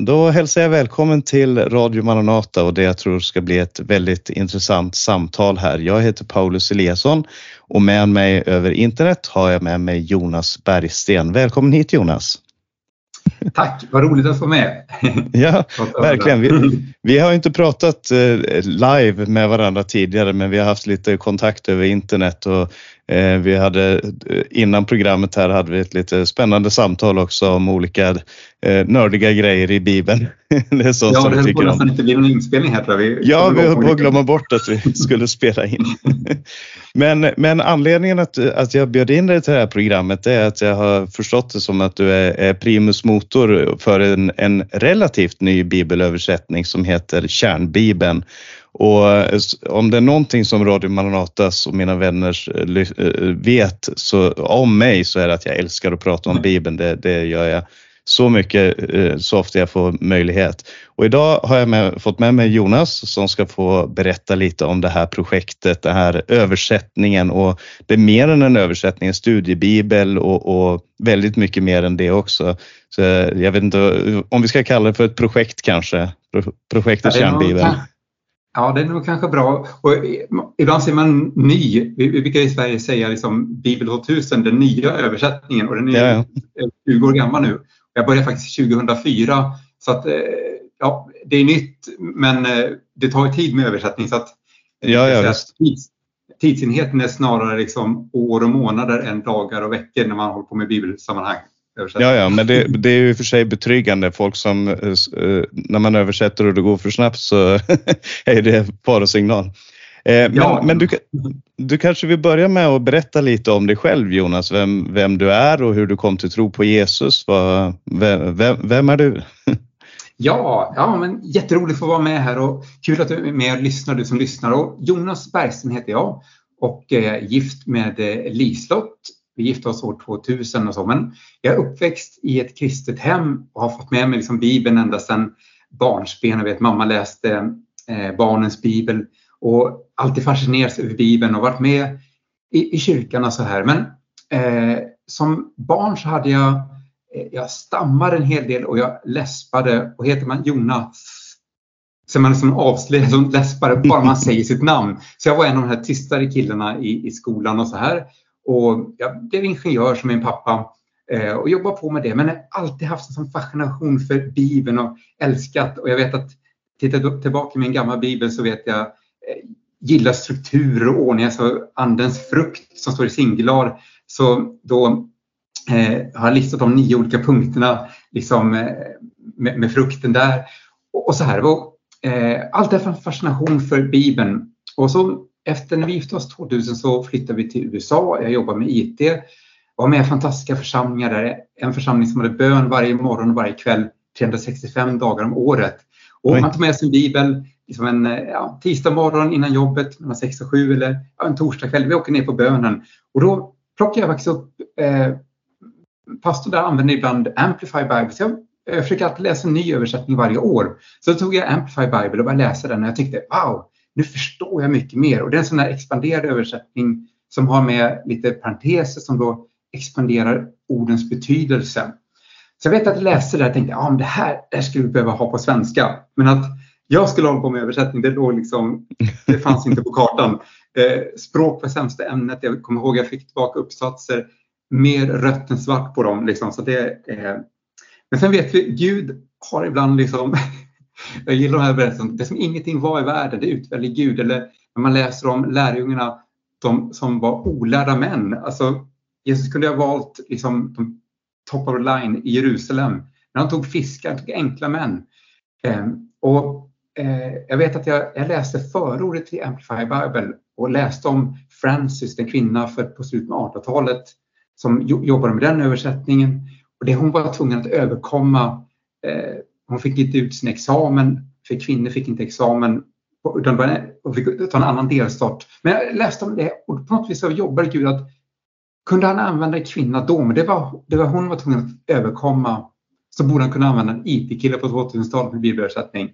då hälsar jag välkommen till Radio Maranata och det jag tror ska bli ett väldigt intressant samtal här. Jag heter Paulus Eliasson och med mig över internet har jag med mig Jonas Bergsten. Välkommen hit Jonas! Tack, vad roligt att få med. Ja, verkligen. Vi, vi, har inte pratat eh, live med varandra tidigare, men vi har haft lite kontakt över internet och vi hade eh, innan programmet här hade vi ett lite spännande samtal också om olika eh, nördiga grejer i Bibeln. det är sånt ja, som det höll på nästan inte bli någon inspelning här tror jag. Vi ja, vi höll på att glömma bort att vi skulle spela in. men, men anledningen att, att jag bjöd in dig till det här programmet är att jag har förstått det som att du är, är primus motor för en, en relativt ny bibelöversättning som heter Kärnbibeln och eh, om det är någonting som Radio Maranatas och mina vänner eh, eh, vet så, om mig så är det att jag älskar att prata om mm. Bibeln. Det, det gör jag så mycket så ofta jag får möjlighet. Och idag har jag med, fått med mig Jonas som ska få berätta lite om det här projektet, den här översättningen och det är mer än en översättning, en studiebibel och, och väldigt mycket mer än det också. Så jag vet inte om vi ska kalla det för ett projekt kanske, projektet Kärnbibeln. Ja, det är nog kanske bra. Och ibland säger man ny. Vi brukar i Sverige säga liksom Bibel 2000, den nya översättningen och den är ja, ja. 20 år gammal nu. Jag började faktiskt 2004 så att eh, ja, det är nytt men eh, det tar tid med översättning så att ja, ja, tids, tidsenheten är snarare liksom år och månader än dagar och veckor när man håller på med bibelsammanhang. Ja, ja, men det, det, är ju för sig betryggande. Folk som, eh, när man översätter och det går för snabbt så är det farosignal. Eh, men, ja. men du, du kanske vill börja med att berätta lite om dig själv Jonas, vem, vem du är och hur du kom till tro på Jesus. Vem, vem, vem är du? Ja, ja men jätteroligt att få vara med här och kul att du är med och lyssnar, du som lyssnar. Och Jonas Bergsten heter jag och är gift med eh, Lislott vi gifte oss år 2000 och så, men jag är uppväxt i ett kristet hem och har fått med mig liksom Bibeln ända sedan barnsben. Jag vet mamma läste eh, barnens bibel och alltid fascinerats över Bibeln och varit med i, i kyrkan och så här. Men eh, som barn så hade jag, eh, jag stammade en hel del och jag läspade och heter man Jonas så man liksom avslöjar som läspare bara man säger sitt namn. Så jag var en av de här tystare killarna i, i skolan och så här. Och jag blev ingenjör som min pappa eh, och jobbar på med det. Men har alltid haft en sån fascination för Bibeln och älskat. Och jag vet att tittar jag tillbaka i min gamla bibel så vet jag eh, gillar struktur och ordning, alltså andens frukt som står i singular. Så då eh, har jag listat de nio olika punkterna liksom, eh, med, med, frukten där. Och, och så här. Och, eh, allt är en fascination för Bibeln. Och så efter när vi gifte oss 2000 så flyttade vi till USA. Jag jobbade med IT. Var med i fantastiska församlingar där. En församling som hade bön varje morgon och varje kväll 365 dagar om året. Och man tog med sin bibel liksom en ja, tisdag morgon innan jobbet mellan 6 och 7 eller ja, en torsdag kväll. Vi åker ner på bönen och då plockade jag faktiskt upp eh, pastorn där använder ibland Amplify Bible. Så jag, jag försöker alltid läsa en ny översättning varje år. Så tog jag Amplify Bible och började läsa den och jag tyckte wow, nu förstår jag mycket mer. Och det är en sån här expanderad översättning som har med lite parenteser som då expanderar ordens betydelse. Så jag vet att jag läste det och tänkte att ah, det här det skulle vi behöva ha på svenska. Men att jag skulle hålla på med översättning, det, låg liksom, det fanns inte på kartan. Eh, språk var sämsta ämnet. Jag kommer ihåg att jag fick tillbaka uppsatser mer rött än svart på dem. Liksom. Så det, eh. Men sen vet vi, Gud har ibland liksom jag gillar de här berättelserna. Det som ingenting var i världen, det utväljer Gud. Eller när man läser om lärjungarna de som var olärda män. Alltså, Jesus kunde ha valt liksom, de top of the line i Jerusalem. Men han tog fiskar, han tog enkla män. Eh, och, eh, jag vet att jag, jag läste förordet till Amplify Bible och läste om Francis, en kvinna född på slutet av 1800-talet som jobbade med den översättningen. Och det hon var tvungen att överkomma eh, hon fick inte ut sin examen, för kvinnor fick inte examen utan hon fick ta en annan delstat. Men jag läste om det och på något vis så jobbade Gud att kunde han använda kvinna då, men det var, det var hon var tvungen att överkomma, så borde han kunna använda en IT-kille på 2000-talet med bibelöversättning.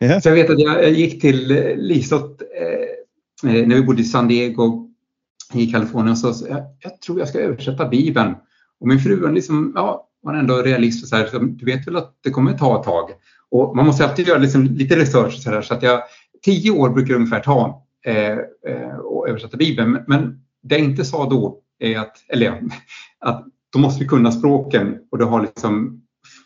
Yeah. Så jag vet att jag gick till eh, Liselott eh, eh, när vi bodde i San Diego i Kalifornien och sa jag, jag tror jag ska översätta Bibeln. Och min fru liksom, ja, man är ändå realist och så här, så du vet väl att det kommer ta ett tag. Och man måste alltid göra liksom lite research så, här, så att jag, tio år brukar det ungefär ta eh, eh, att översätta Bibeln. Men det jag inte sa då är att, eller ja, att då måste vi kunna språken och du har liksom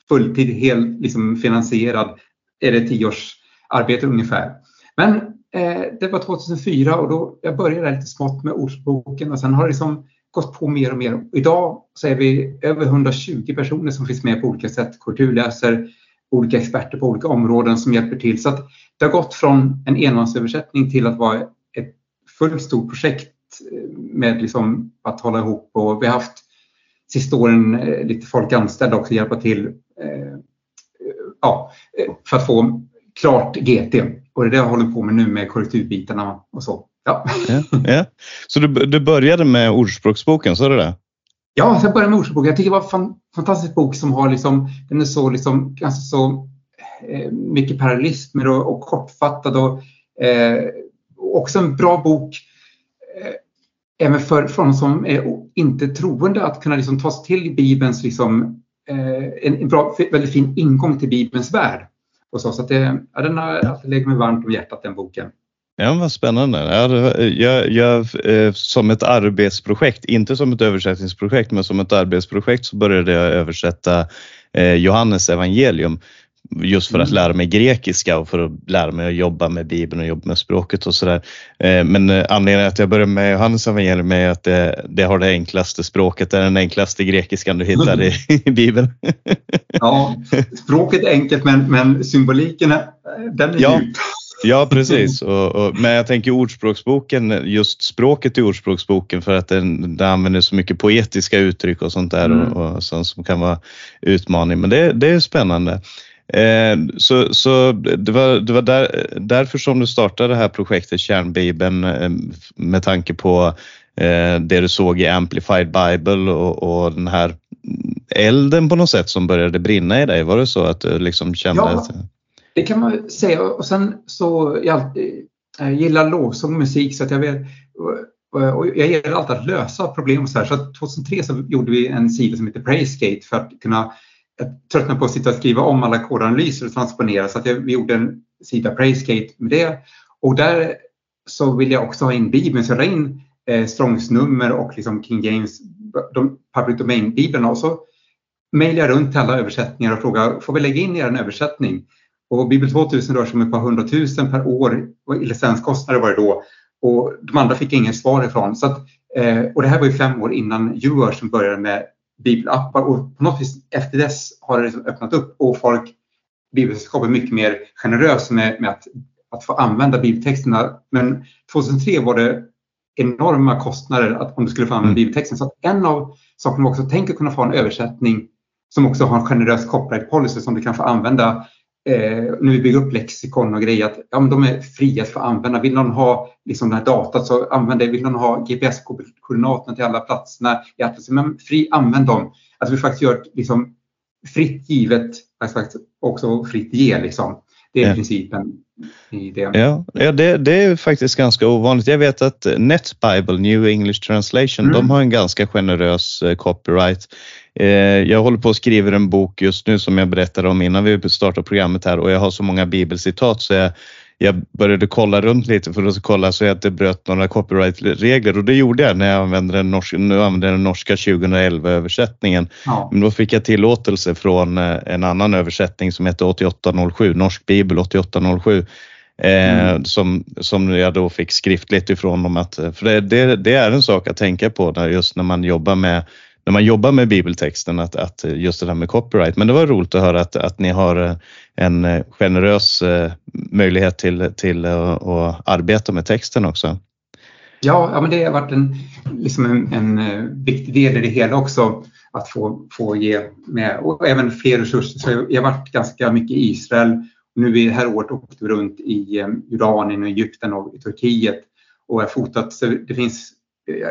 fulltid, helt liksom finansierad, är det tio års arbete ungefär. Men eh, det var 2004 och då jag började lite smått med Ordsboken och sen har det liksom gått på mer och mer. Idag så är vi över 120 personer som finns med på olika sätt, kulturläser, olika experter på olika områden som hjälper till. Så att det har gått från en enmansöversättning till att vara ett fullt stort projekt eh, med liksom att hålla ihop och vi har haft sista åren eh, lite folk anställda också hjälpa till eh, ja, eh, för att få klart GT. Och det är det jag håller på med nu med korrekturbitarna och så. Ja. ja, ja. Så du, du började med Ordspråksboken, så är det? Ja, så jag började med Ordspråksboken. Jag tycker det var en fantastisk bok som har liksom, den är så liksom, ganska så eh, mycket parallelismer och, och kortfattad och eh, också en bra bok eh, även för, för de som är inte troende att kunna liksom ta sig till Bibelns liksom, eh, en bra, väldigt fin ingång till Bibelns värld. Och så, så att det, ja, den har alltid legat mig varmt om hjärtat den boken. Ja, vad spännande. Jag, jag, eh, som ett arbetsprojekt, inte som ett översättningsprojekt, men som ett arbetsprojekt så började jag översätta eh, Johannes evangelium just för att mm. lära mig grekiska och för att lära mig att jobba med Bibeln och jobba med språket och sådär. Eh, men anledningen att jag började med Johannes evangelium är att det, det, har det enklaste språket, det är den enklaste grekiskan du hittar i, i Bibeln. Ja, språket är enkelt men, men symboliken den är ja. djup. Ja, precis. Och, och, men jag tänker ordspråksboken, just språket i ordspråksboken för att den, den använder så mycket poetiska uttryck och sånt där mm. och, och sånt som kan vara utmaning. Men det, det är spännande. Eh, så så det var, det var där, därför som du startade det här projektet Kärnbibeln eh, med tanke på eh, det du såg i Amplified Bible och, och den här elden på något sätt som började brinna i dig. Var det så att du liksom kände? Ja, det kan man säga. Och sen så jag, jag gillar lovsång och musik så att jag vet och jag gillar alltid att lösa problem. Så, här. så 2003 så gjorde vi en sida som heter Praisegate för att kunna jag tröttnade på att sitta och skriva om alla kodanalyser och transponera så att jag, vi gjorde en sida Praisegate med det. Och där så vill jag också ha in Bibeln så jag la in eh, Strongs nummer och liksom King James, de public domain-biblarna och så mejlade jag runt till alla översättningar och frågade, får vi lägga in er en översättning? Och Bibel 2000 rör sig om ett par hundratusen per år i licenskostnader var det då. Och de andra fick ingen svar ifrån. Så att, eh, och det här var ju fem år innan YouVersion som började med bibelappar och på något vis efter dess har det liksom öppnat upp och folk, Bibelsällskapet är mycket mer generösa med, med att, att få använda bibeltexterna. Men 2003 var det enorma kostnader att, om du skulle få använda mm. bibeltexten. Så en av sakerna var också, tänk att kunna få en översättning som också har en generös copyright policy som du kan få använda eh, när vi bygger upp lexikon och grejer, att ja, men de är fria att få använda. Vill någon ha liksom det här datat så använd det. Vill någon ha GPS-koordinaterna till alla platserna i Atlas, men fri, använd dem. Att vi faktiskt gör liksom fritt givet, också fritt ge liksom. Det är ja. principen i det. Ja, ja det, det, är faktiskt ganska ovanligt. Jag vet att NetBible, New English Translation, mm. de har en ganska generös eh, copyright. Eh, jag håller på att skriva en bok just nu som jag berättade om innan vi startade programmet här och jag har så många bibelcitat så jag, jag började kolla runt lite för att kolla så att det bröt några copyright-regler och det gjorde jag när jag använde den norska, nu använde den norska 2011-översättningen. Ja. Men då fick jag tillåtelse från eh, en annan översättning som heter 8807, Norsk bibel 8807. Eh, mm. som, som jag då fick skriftligt ifrån dem att, för det, det, det, är en sak att tänka på när, just när man jobbar med när man jobbar med bibeltexten att, att just det här med copyright. Men det var roligt att höra att, att ni har eh, en eh, generös eh, möjlighet till, till att, att arbeta med texten också. Ja, ja men det har varit en, liksom en, en viktig del i det hela också att få, få ge med och även fler resurser. Så jag har varit ganska mycket i Israel. Nu i det här året åkte vi runt i Jordanien, och Egypten och i Turkiet och jag fotat. Så det finns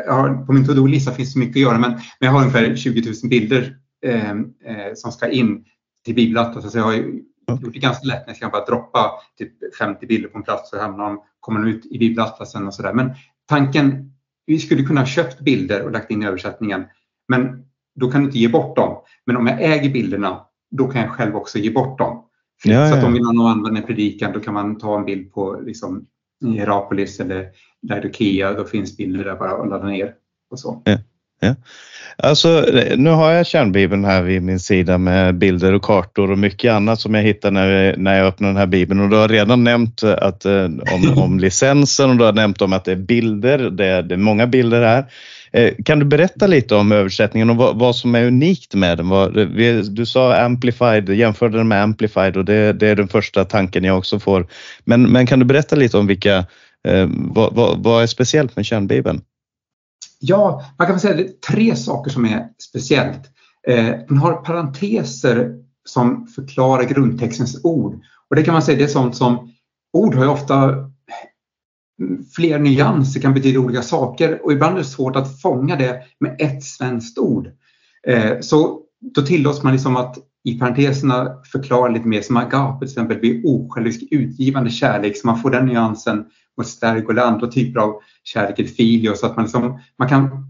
har, på min to-do-lista finns det mycket att göra men, men jag har ungefär 20 000 bilder eh, eh, som ska in till bibelatlas. Så jag har gjort det ganska lätt när jag ska bara droppa typ 50 bilder på en plats så hamnar de, kommer de ut i bibelatlasen och sådär. Men tanken, vi skulle kunna ha köpt bilder och lagt in i översättningen men då kan du inte ge bort dem. Men om jag äger bilderna, då kan jag själv också ge bort dem. Ja, så att ja. om någon använder predikan, då kan man ta en bild på liksom, Hierapolis eller Laodikeia, då finns bilder där bara att ladda ner. Och så. Alltså, nu har jag kärnbibeln här vid min sida med bilder och kartor och mycket annat som jag hittar när när jag öppnar den här bibeln. Och du har redan nämnt att, eh, om, om licensen och du har nämnt om att det är bilder. Det är, det är många bilder här. Eh, kan du berätta lite om översättningen och vad, vad som är unikt med den? Vad, du sa amplified, jämförde den med amplified och det, det är den första tanken jag också får. Men, men kan du berätta lite om vilka, eh, vad, vad, vad är speciellt med kärnbibeln? Ja, man kan väl säga att det är tre saker som är speciellt. Eh, den har parenteser som förklarar grundtextens ord. Och det kan man säga det är sånt som ord har ju ofta fler nyanser, kan betyda olika saker och ibland är det svårt att fånga det med ett svenskt ord. Eh, så då tillåts man liksom att i parenteserna förklara lite mer som agape till exempel blir osjälvisk utgivande kärlek så man får den nyansen mot stärk eller andra typer av kärlek, i filio, så att man, liksom, man kan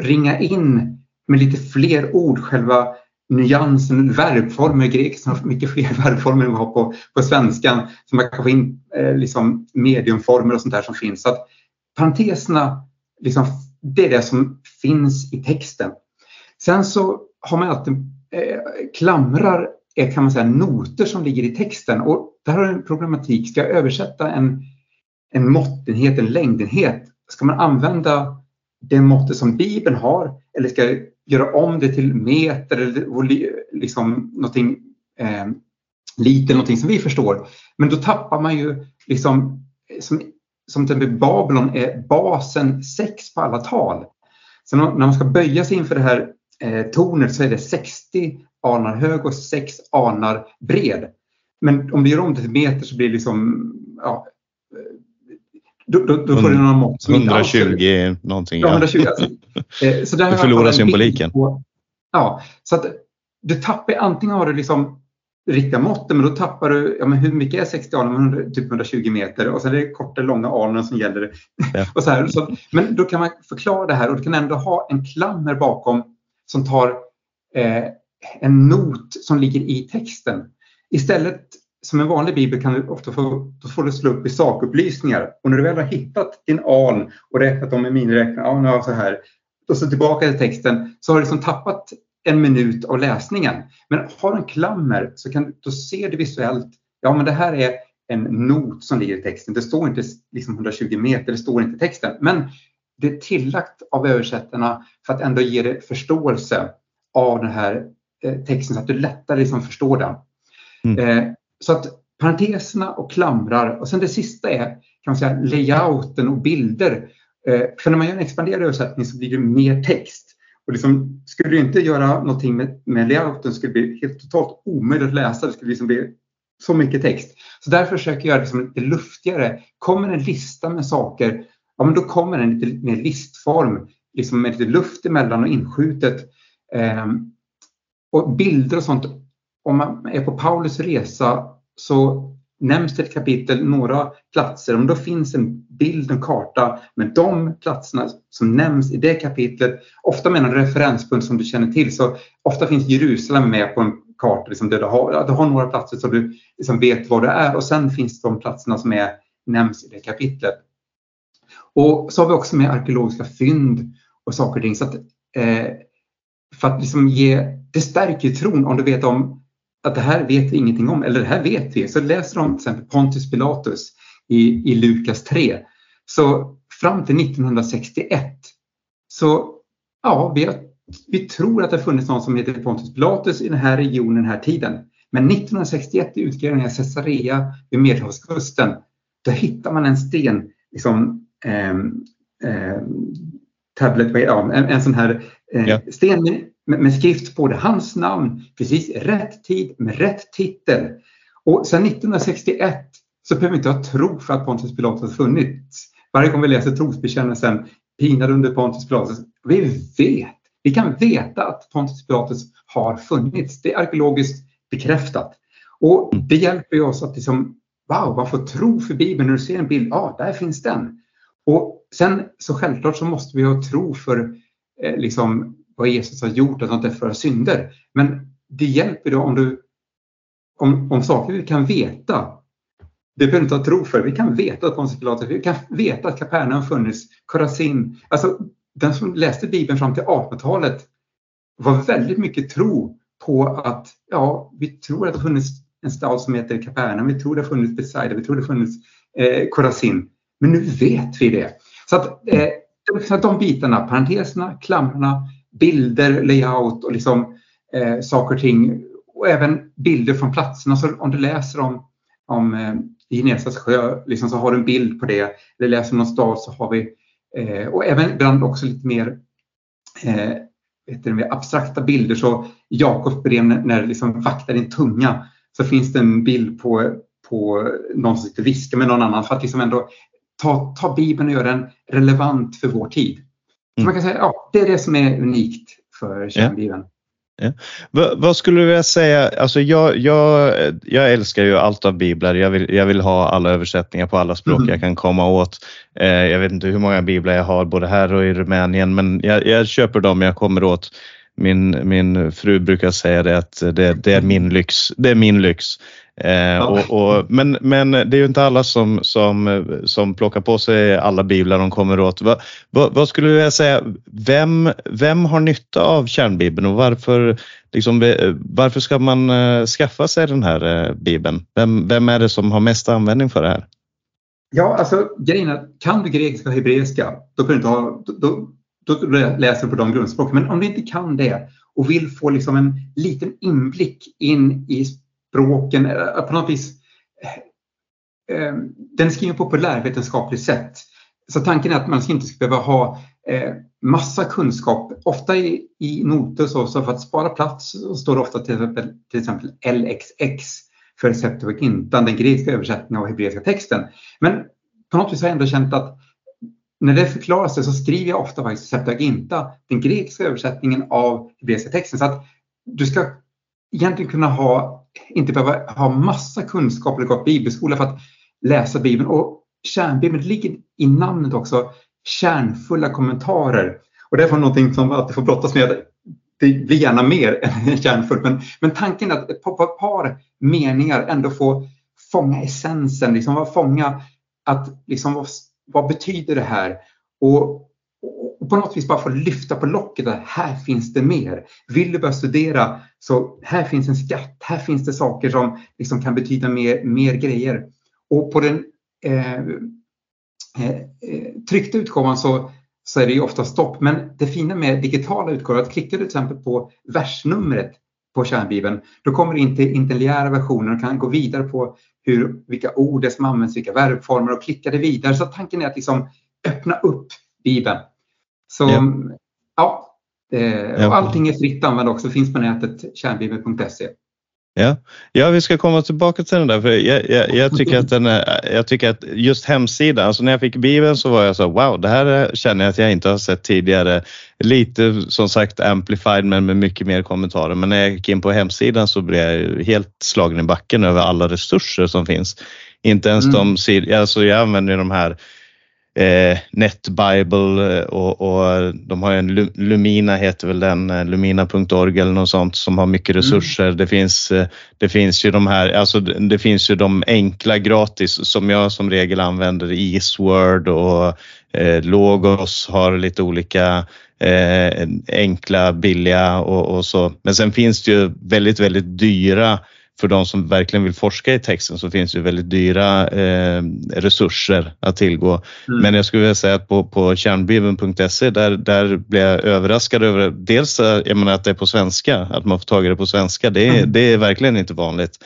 ringa in med lite fler ord själva nyansen, verbformer i grekiskan har mycket fler verbformer än vi har på, på svenskan. Så man kan få in eh, liksom mediumformer och sånt där som finns. Så att parenteserna, liksom, det är det som finns i texten. Sen så har man alltid eh, klamrar är kan man säga noter som ligger i texten och där har du en problematik. Ska jag översätta en, en måttenhet, en längdenhet, ska man använda det måttet som Bibeln har eller ska jag göra om det till meter eller liksom någonting eh, lite, någonting som vi förstår. Men då tappar man ju liksom som, som till exempel Babylon är basen 6 på alla tal. Så när man ska böja sig inför det här eh, tornet så är det 60 anar hög och 6 anar bred. Men om du gör om det till meter så blir det liksom ja, då, då, då får du några mått som inte alls är- 120 någonting. Ja, Ja. 120. Alltså, eh, så där Du förlorar symboliken. På, ja, så att du tappar, antingen har du liksom riktiga måtten, men då tappar du, ja men hur mycket är 60 alnar? Typ 120 meter och sen är det korta långa alnar som gäller. Ja. och så här, så, men då kan man förklara det här och du kan ändå ha en klammer bakom som tar eh, en not som ligger i texten. Istället som en vanlig bibel kan du ofta få, då får du slå upp i sakupplysningar och när du väl har hittat din aln och räknat dem med miniräknare, ja nu har jag så här, och så tillbaka till texten så har du liksom tappat en minut av läsningen. Men har du en klammer så kan du, då ser du visuellt, ja men det här är en not som ligger i texten. Det står inte liksom 120 meter, det står inte i texten. Men det är tillagt av översättarna för att ändå ge dig förståelse av den här eh, texten så att du lättare liksom förstår den. Mm. Eh, så att parenteserna och klamrar och sen det sista är kan man säga layouten och bilder. Eh, för när man gör en expanderad översättning så blir det mer text. Och liksom, skulle du inte göra någonting med, med layouten skulle det bli helt totalt omöjligt att läsa. Det skulle liksom bli så mycket text. Så därför försöker jag göra det lite luftigare. Kommer en lista med saker, ja men då kommer den lite mer listform, liksom med lite luft emellan och inskjutet. Eh, och bilder och sånt. Om man är på Paulus resa så nämns det ett kapitel några platser. Om då finns en bild, en karta med de platserna som nämns i det kapitlet, ofta med en referenspunkt som du känner till. Så ofta finns Jerusalem med på en karta, liksom där du, har, du har några platser så du liksom vet var det är och sen finns de platserna som är, nämns i det kapitlet. Och så har vi också med arkeologiska fynd och saker och ting. Så att, eh, för att liksom ge, det stärker tron om du vet om att det här vet vi ingenting om, eller det här vet vi. Så läser de till exempel Pontius Pilatus i, i Lukas 3. Så fram till 1961 så ja, vi, har, vi tror att det har funnits någon som heter Pontius Pilatus i den här regionen den här tiden. Men 1961 i utgrävningen i Caesarea vid Medelhavskusten, då hittar man en sten, liksom, eh, eh, tablet, ja, en, en sån här eh, Ja. sten med, skrift på det, hans namn, precis rätt tid med rätt titel. Och sedan 1961 så behöver vi inte ha tro för att Pontius Pilatus har funnits. Varje gång vi läser trosbekännelsen, pinad under Pontius Pilatus, vi vet, vi kan veta att Pontius Pilatus har funnits. Det är arkeologiskt bekräftat. Och det hjälper oss att liksom, wow, man får tro för Bibeln när du ser en bild, ja, ah, där finns den. Och sen så självklart så måste vi ha tro för eh, liksom vad Jesus har gjort, att han inte för synder. Men det hjälper då om du om, om saker vi kan veta. Det behöver inte ha tro för. Vi kan veta att Pontius vi kan veta att Kapernaum funnits, Korazin. Alltså den som läste Bibeln fram till 1800-talet var väldigt mycket tro på att, ja, vi tror att det funnits en stad som heter Kapernaum, vi tror det har funnits Besaida, vi tror det har funnits eh, Korazin. Men nu vet vi det. Så att, eh, så att de bitarna, parenteserna, klamrarna, bilder, layout och liksom eh, saker och ting och även bilder från platserna. Så om du läser om, om eh, Genesas sjö liksom så har du en bild på det. Eller läser om någon stad så har vi eh, och även ibland också lite mer eh, vet du, abstrakta bilder. Så Jakobs brev när, när liksom vaktar din tunga så finns det en bild på, på någon som sitter och viskar med någon annan för att liksom ändå ta, ta Bibeln och göra den relevant för vår tid. Så mm. man kan säga ja, det är det som är unikt för kärnbibeln. Ja. Ja. Vad, vad, skulle du vilja säga? Alltså jag, jag, jag älskar ju allt av biblar. Jag vill, jag vill ha alla översättningar på alla språk mm. jag kan komma åt. Eh, jag vet inte hur många biblar jag har både här och i Rumänien, men jag, jag köper dem jag kommer åt. Min, min fru brukar säga det att det, det är min lyx. Det är min lyx. Eh, och, och, men, men det är ju inte alla som, som, som plockar på sig alla biblar de kommer åt. Va, va, vad skulle du vilja säga, vem, vem har nytta av kärnbibeln och varför, liksom, varför ska man uh, skaffa sig den här uh, bibeln? Vem, vem är det som har mest användning för det här? Ja, alltså grejen är, kan du grekiska och hebreiska, då, kan du ha, då, då, då läser du på de grundspråken. Men om du inte kan det och vill få liksom en liten inblick in i språken, eh, på något vis, eh, eh, den är skriven på populärvetenskapligt sätt. Så tanken är att man inte ska behöva ha massa kunskap. Ofta i, i noter så, så för att spara plats så står det ofta till exempel, till exempel LXX för Septuagintan, den grekiska översättningen av hebreiska texten. Men på något vis har jag ändå känt att när det förklaras så skriver jag ofta faktiskt Septuaginta, den grekiska översättningen av hebreiska texten. Så att du ska egentligen kunna ha, inte behöva ha massa kunskap eller gå bibelskola för att läsa Bibeln. Och kärnbibeln ligger i namnet också, kärnfulla kommentarer. Och det är någonting som alltid får brottas med. Det blir gärna mer än kärnfullt, men, men tanken är att ett par meningar ändå få fånga essensen, liksom fånga att liksom, vad, vad betyder det här? Och, och på något vis bara få lyfta på locket att här finns det mer. Vill du börja studera så här finns en skatt, här finns det saker som liksom kan betyda mer, mer grejer. Och på den eh, eh, eh tryckta utgåvan så, så är det ju ofta stopp. Men det fina med digitala utgåvor är att klickar du till exempel på versnumret på kärnbibeln, då kommer det in till interliära versioner och kan gå vidare på hur, vilka ord det som används, vilka verbformer och klicka det vidare. Så tanken är att liksom öppna upp Bibeln. Så ja, ja eh, och allting är fritt använd också, finns på nätet, kärnbibel.se. Ja. ja, vi ska komma tillbaka till den där. För jag, jag, jag, tycker att den är, jag tycker att just hemsidan, alltså när jag fick Bibeln så var jag så wow, det här känner jag att jag inte har sett tidigare. Lite som sagt amplified men med mycket mer kommentarer. Men när jag gick in på hemsidan så blev jag helt slagen i backen över alla resurser som finns. Inte ens mm. de, alltså jag använder de här eh, NetBible eh, och, och, de har en Lumina heter väl den, eh, lumina.org eller något sånt som har mycket mm. resurser. Mm. Det, finns, eh, det finns ju de här, alltså det finns ju de enkla gratis som jag som regel använder, Eastword och eh, Logos har lite olika eh, enkla, billiga och, och, så. Men sen finns det ju väldigt, väldigt dyra för de som verkligen vill forska i texten så finns det väldigt dyra eh, resurser att tillgå. Mm. Men jag skulle vilja säga att på, på kärnbibeln.se där, där blev jag överraskad över dels eh, jag menar att det är på svenska, att man får tag i det på svenska. Det är, mm. det är verkligen inte vanligt.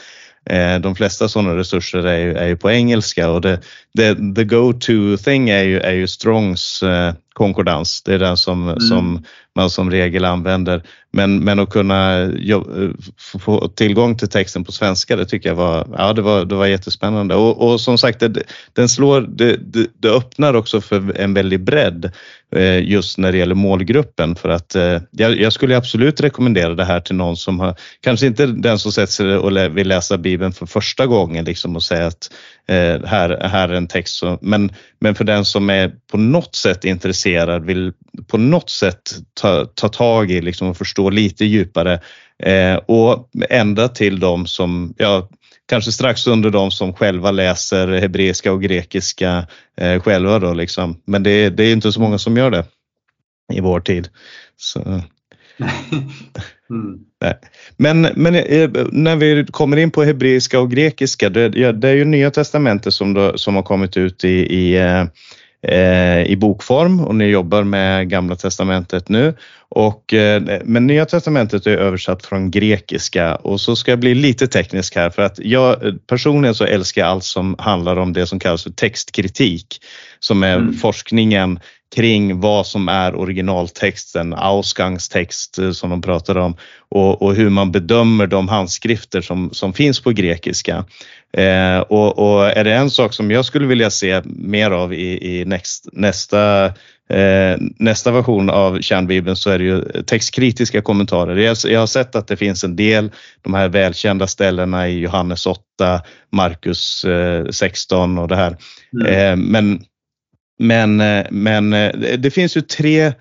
Eh, de flesta sådana resurser är ju, är ju på engelska och det, det, the go-to thing är ju, är ju Strongs eh, konkordans. Det är den som, mm. som man som regel använder. Men, men att kunna eh, få tillgång till texten på svenska, det tycker jag var, ja, det var, det var jättespännande. Och, och som sagt, det, den slår, det, det, det, öppnar också för en väldig bredd eh, just när det gäller målgruppen. För att eh, jag, jag, skulle absolut rekommendera det här till någon som har, kanske inte den som sätter sig och vill läsa Bibeln för första gången liksom och säga att här, här är en text, som, men, men för den som är på något sätt intresserad, vill på något sätt ta, ta tag i liksom och förstå lite djupare. Eh, och ända till de som, ja, kanske strax under de som själva läser hebreiska och grekiska eh, själva då liksom. Men det, det är inte så många som gör det i vår tid. Så. Mm. Men, men eh, när vi kommer in på hebreiska och grekiska, det, det är ju Nya Testamentet som, då, som har kommit ut i, i eh, i bokform och ni jobbar med Gamla Testamentet nu. Och, eh, men Nya Testamentet är översatt från grekiska och så ska jag bli lite teknisk här för att jag personligen så älskar allt som handlar om det som kallas för textkritik som är mm. forskningen kring vad som är originaltexten, ausgangstext eh, som de pratar om och, och, hur man bedömer de handskrifter som, som finns på grekiska. Eh, och, och, är det en sak som jag skulle vilja se mer av i, i next, nästa, eh, nästa version av kärnbibeln så är det ju textkritiska kommentarer. Jag, jag har sett att det finns en del, de här välkända ställena i Johannes 8, Markus eh, 16 och det här. Mm. Eh, men men, eh, men eh, det finns ju tre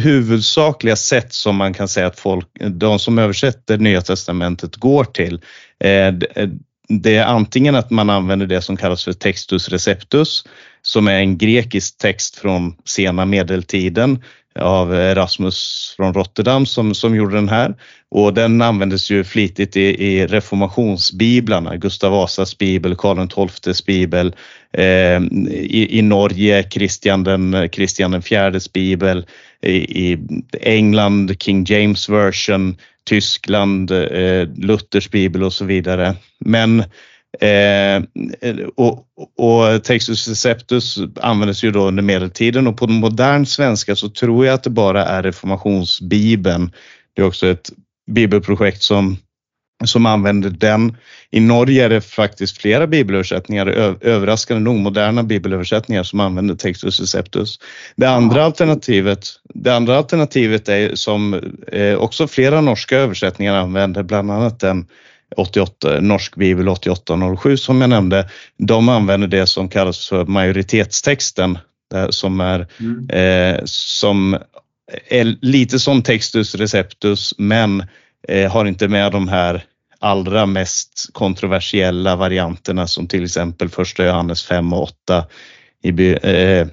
huvudsakliga sätt som man kan säga att folk, de som översätter Nya Testamentet går till. Eh, det är antingen att man använder det som kallas för textus receptus som är en grekisk text från sena medeltiden av eh, Erasmus från Rotterdam som, som gjorde den här. Och den användes ju flitigt i, i reformationsbiblarna, Gustav Vasas bibel, Karl XIIs bibel, eh, i, i, Norge Kristian den, Christian den fjärdes bibel, i, i, England King James version, Tyskland eh, Luthers bibel och så vidare. Men Eh, och, och Textus Receptus användes ju då under medeltiden och på modern svenska så tror jag att det bara är reformationsbibeln. Det är också ett bibelprojekt som, som använder den. I Norge är det faktiskt flera bibelöversättningar, överraskande nog moderna bibelöversättningar som använder Textus Receptus. Det andra alternativet, det andra alternativet är som eh, också flera norska översättningar använder, bland annat den 88, Norsk bibel 8807 som jag nämnde, de använder det som kallas för majoritetstexten som är, mm. eh, som är lite som Textus Receptus men eh, har inte med de här allra mest kontroversiella varianterna som till exempel första Johannes 5 och 8 i, eh,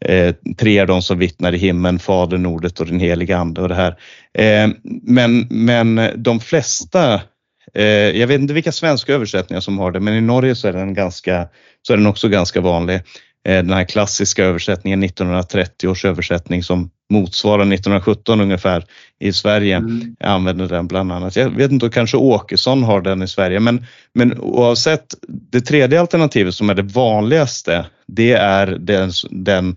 Eh, tre är de som vittnar i himlen, Fadern, Ordet och den heliga Ande och det här. Eh, men, men de flesta jag vet inte vilka svenska översättningar som har det, men i Norge så är den, ganska, så är den också ganska vanlig. Eh, den här klassiska översättningen, 1930 års översättning som motsvarar 1917 ungefär i Sverige, mm. använder den bland annat. Jag vet inte, kanske Åkesson har den i Sverige, men, men oavsett, det tredje alternativet som är det vanligaste, det är den, den Eh,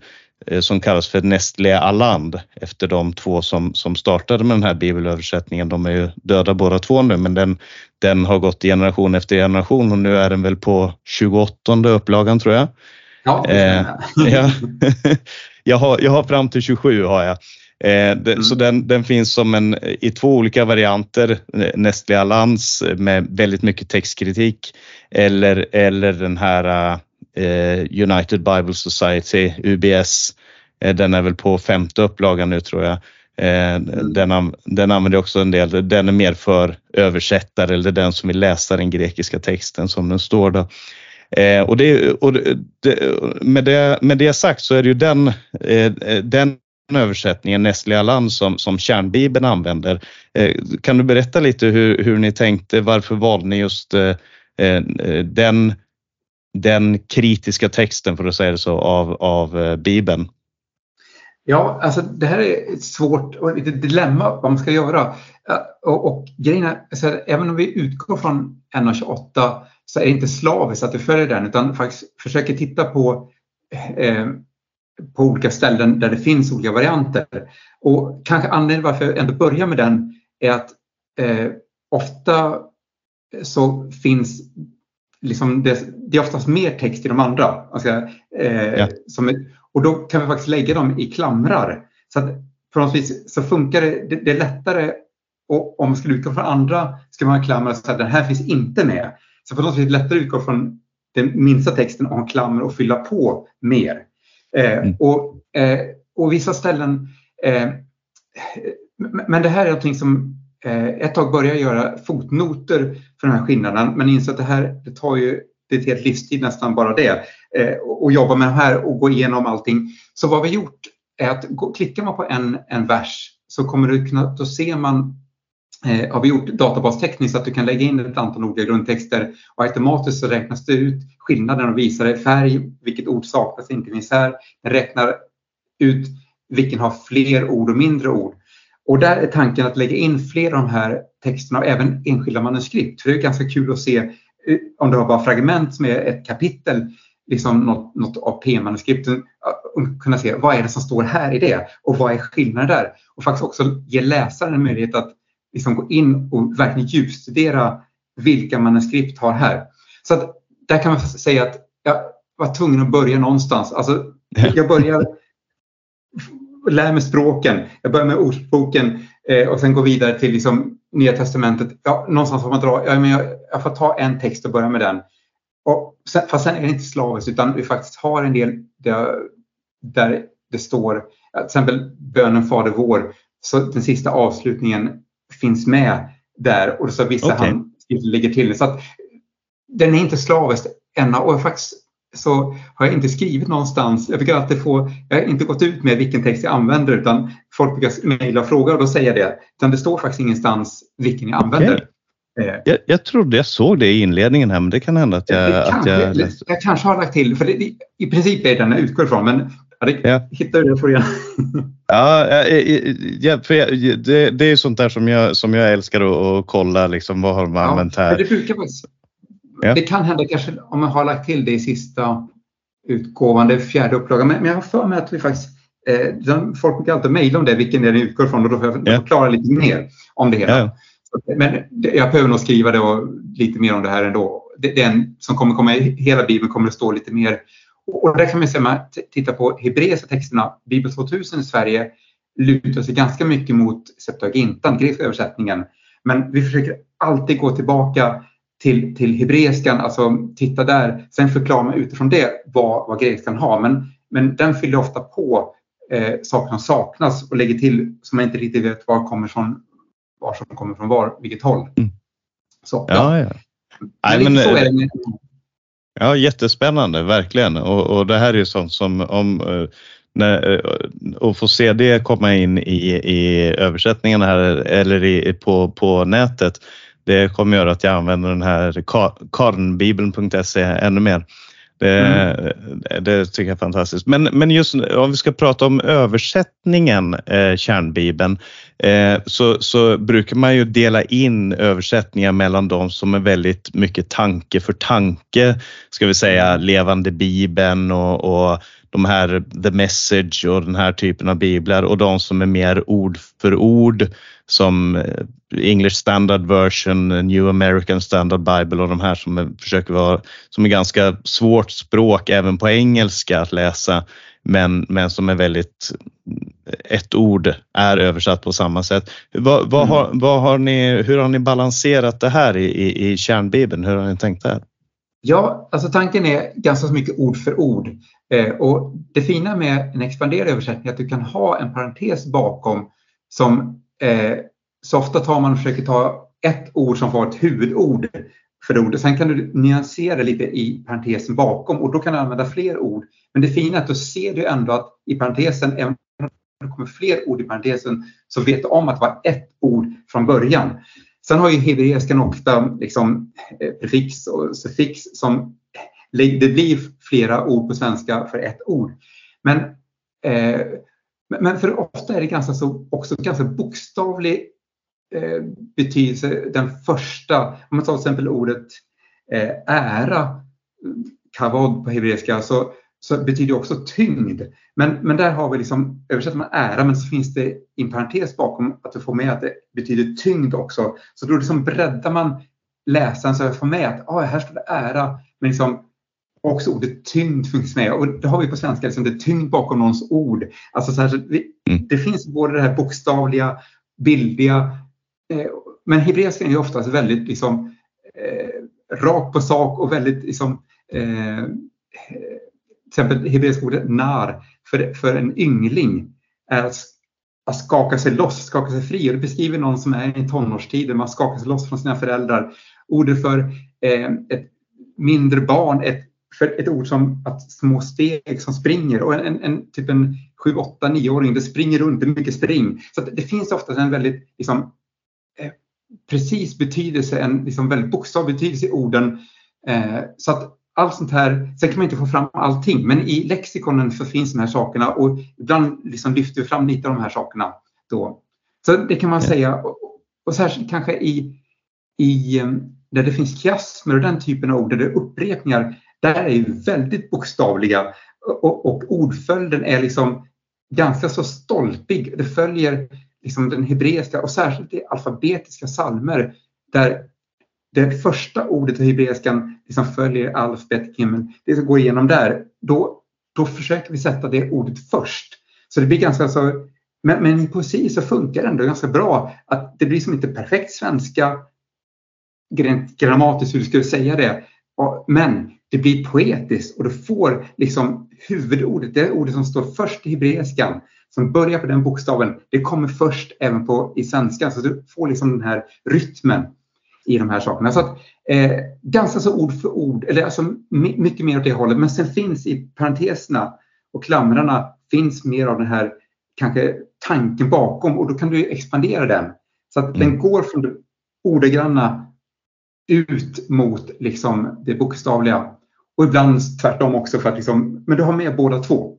som kallas för Nestlé Aland efter de två som, som startade med den här bibelöversättningen. De är ju döda båda två nu men den, den har gått generation efter generation och nu är den väl på 28 upplagan tror jag. Ja, eh, ja. jag, har, jag har fram till 27 har jag. Eh, det, mm. Så den, den, finns som en, i två olika varianter, Nestlé Alands med väldigt mycket textkritik eller, eller den här Eh, Eh, United Bible Society, UBS. Eh, den är väl på femte upplagan nu tror jag. Eh. Den, den använder också en del, den är mer för översättare eller den som vill läsa den grekiska texten som den står. Då. Eh, och det, och det, med, det, med det sagt så är det ju den, eh, den översättningen, Nestlé Aland, som, som kärnbibeln använder. Kan du berätta lite hur, hur ni tänkte? Varför valde ni just den den kritiska texten, för att säga det så, av, av eh, Bibeln? Ja, alltså det här är ett svårt och ett dilemma vad man ska göra. Och, och grejen är, alltså, även om vi utgår från 1.28 så är det inte slaviskt att du följer den utan faktiskt försöker titta på, eh, på olika ställen där det finns olika varianter. Och kanske anledningen varför jag ändå börjar med den är att eh, ofta så finns liksom det, det, är oftast mer text i de andra. Alltså, eh, ja. som, och då kan vi faktiskt lägga dem i klamrar. Så att på något vis så funkar det, det, det är lättare och om man skulle utgå från andra ska man ha klamrar så att den här finns inte med. Så på något vis är det lättare att utgå från den minsta texten och ha klamrar och fylla på mer. Eh, mm. och, eh, och vissa ställen Eh, men det här är någonting som eh, ett tag började göra fotnoter för den här skillnaden men inser att det här det tar ju det är ett helt livstid nästan bara det eh, och jobba med det här och gå igenom allting. Så vad vi har gjort är att gå, klickar man på en, en vers så kommer du kunna, då ser man eh, har vi gjort databastekniskt så att du kan lägga in ett antal olika grundtexter och automatiskt så räknas det ut skillnaden och visar i färg, vilket ord saknas, inte finns här. Den räknar ut vilken har fler ord och mindre ord. Och där är tanken att lägga in fler av de här texterna och även enskilda manuskript. För det är ganska kul att se eh, om du har bara fragment som är ett kapitel, liksom något, något av P-manuskripten, eh, kunna se vad är det som står här i det och vad är skillnaden där? Och faktiskt också ge läsaren en möjlighet att liksom gå in och verkligen djupstudera vilka manuskript har här. Så att där kan man säga att jag var tvungen att börja någonstans. Alltså, jag börjar lära mig språken, jag börjar med Ordboken eh, och sen går vidare till liksom Nya Testamentet. Ja, någonstans får man dra, ja, men jag, jag får ta en text och börja med den. Och sen, fast sen är det inte slaviskt utan vi faktiskt har en del där, där det står, till exempel bönen Fader vår, så den sista avslutningen finns med där och så vissa okay. han lägger till. Så att, den är inte slaviskt än och faktiskt så har jag inte skrivit någonstans. Jag brukar alltid få, jag har inte gått ut med vilken text jag använder utan folk brukar mejla och fråga och då säger jag det. Utan det står faktiskt ingenstans vilken jag använder. Okay. Eh. Jag, jag trodde jag såg det i inledningen här men det kan hända att jag... att kanske, jag, läste. jag kanske har lagt till, för det, i princip är det den jag utgår ifrån men ja, det, ja. hittar du det får du Ja, ja, för det, det är sånt där som jag, som jag älskar att, att kolla liksom, vad har man ja, använt här. Det brukar Ja. Det kan hända kanske om man har lagt till det i sista utgåvan, det är fjärde upplagan. Men, men jag har för mig att vi faktiskt eh, folk brukar alltid mejla om det, vilken det utgår ifrån och då får jag ja. förklara lite mer om det hela. Ja. Men jag behöver nog skriva det och lite mer om det här ändå. Den som kommer komma i hela Bibeln kommer att stå lite mer. Och där kan man säga, man tittar på hebreiska texterna, Bibel 2000 i Sverige lutar sig ganska mycket mot Septuagintan, grekiska översättningen. Men vi försöker alltid gå tillbaka till, till hebreiskan, alltså titta där. Sen förklarar man utifrån det vad, vad grekiskan har. Men, men den fyller ofta på eh, saker som saknas och lägger till som man inte riktigt vet var kommer från, var som kommer från var, vilket håll. Mm. Så, ja, ja. Nej, men, är det med, Ja, jättespännande, verkligen. Och, och det här är ju sånt som om eh, när, och eh, få se det komma in i, i översättningen här eller i, på, på nätet det kommer göra att jag använder den här karnbibeln.se ännu mer. Det, mm. det, tycker jag är fantastiskt. Men, men just om vi ska prata om översättningen, eh, kärnbibeln, eh, så, så brukar man ju dela in översättningar mellan de som är väldigt mycket tanke för tanke, ska vi säga mm. levande bibeln och, och de här The Message och den här typen av biblar och de som är mer ord för ord som eh, English Standard Version, New American Standard Bible och de här som är, försöker vara, som är ganska svårt språk även på engelska att läsa men, men som är väldigt, ett ord är översatt på samma sätt. Vad, vad, har, mm. vad har ni, hur har ni balanserat det här i, i, i kärnbibeln? Hur har ni tänkt där? Ja, alltså tanken är ganska mycket ord för ord. Eh, och det fina med en expanderad översättning är att du kan ha en parentes bakom som eh, så ofta tar man och försöker ta ett ord som får ett huvudord för ordet. Sen kan du nyansera lite i parentesen bakom och då kan du använda fler ord. Men det fina är att då ser du ändå att i parentesen, även om det kommer fler ord i parentesen, så vet du om att det var ett ord från början. Sen har ju hebreiskan ofta liksom eh, prefix och suffix som eh, det blir flera ord på svenska för ett ord. Men, eh, men för ofta är det ganska så, också ganska bokstavlig eh, betydelse. Den första, om man tar till exempel ordet eh, ära, kavod på hebreiska, så, så betyder det också tyngd. Men, men där har vi liksom, översätter man ära, men så finns det i en parentes bakom att du får med att det betyder tyngd också. Så då liksom breddar man läsaren så jag får med att ah, här står det ära, men liksom också ordet tyngd finns med och det har vi på svenska, liksom det tyngd bakom någons ord. Alltså så här, så vi, mm. Det finns både det här bokstavliga, bildliga, eh, Eh, men hebreiskan är oftast väldigt liksom, eh, rakt på sak och väldigt liksom, eh, till exempel hebreiska ordet nar för, för en yngling är att skaka sig loss, skaka sig fri. Och det beskriver någon som är i tonårstiden, man skakar sig loss från sina föräldrar. Ordet för eh, ett mindre barn, ett, för ett ord som att små steg som springer och en, en, en typ en 7, 8, 9-åring, det springer runt, det är mycket spring. Så det finns ofta en väldigt liksom, precis betydelse, en liksom väldigt bokstavlig betydelse i orden. Eh, så att allt sånt här, sen kan man inte få fram allting, men i lexikonen så finns de här sakerna och ibland liksom lyfter vi fram lite av de här sakerna då. Så det kan man ja. säga, och, och särskilt kanske i, i eh, där det finns kiasmer och den typen av ord, där det är upprepningar, där är ju väldigt bokstavliga och, och ordföljden är liksom ganska så stolpig. Det följer liksom den hebreiska och särskilt i alfabetiska salmer där det första ordet i hebreiskan liksom följer alfabet, himmel, det som går igenom där, då, då försöker vi sätta det ordet först. Så det blir ganska så, men, men i poesi så funkar det ändå ganska bra att det blir som inte perfekt svenska grammatiskt hur du skulle säga det. Men det blir poetiskt och du får liksom huvudordet, det ordet som står först i hebreiskan, som börjar på den bokstaven, det kommer först även på, i svenskan. Så du får liksom den här rytmen i de här sakerna. Så att, eh, ganska så ord för ord, eller alltså mycket mer åt det hållet. Men sen finns i parenteserna och klamrarna finns mer av den här kanske tanken bakom och då kan du expandera den. Så att mm. den går från det ordagranna ut mot liksom det bokstavliga. Och ibland tvärtom också för att liksom, men du har med båda två.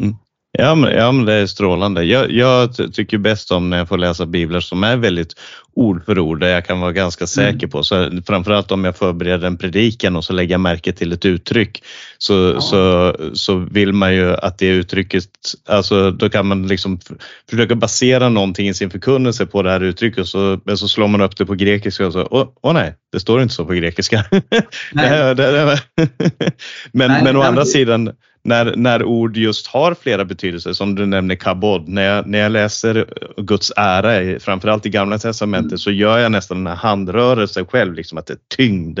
Mm. Ja men, ja, men det är strålande. Jag, jag, tycker bäst om när jag får läsa biblar som är väldigt ord för ord, där jag kan vara ganska säker mm. på. Så framförallt om jag förbereder en predikan och så lägger jag märke till ett uttryck så, ja. så, så vill man ju att det uttrycket, alltså då kan man liksom försöka basera någonting i sin förkunnelse på det här uttrycket så, men så slår man upp det på grekiska och så, åh, åh nej, det står inte så på grekiska. Nej. det, det, det, men, nej, men å andra sidan, när, när ord just har flera betydelser, som du nämner kabod. När jag, när jag läser Guds ära, framförallt i Gamla Testamentet, mm. så gör jag nästan den här handrörelsen själv, liksom att det är tyngd,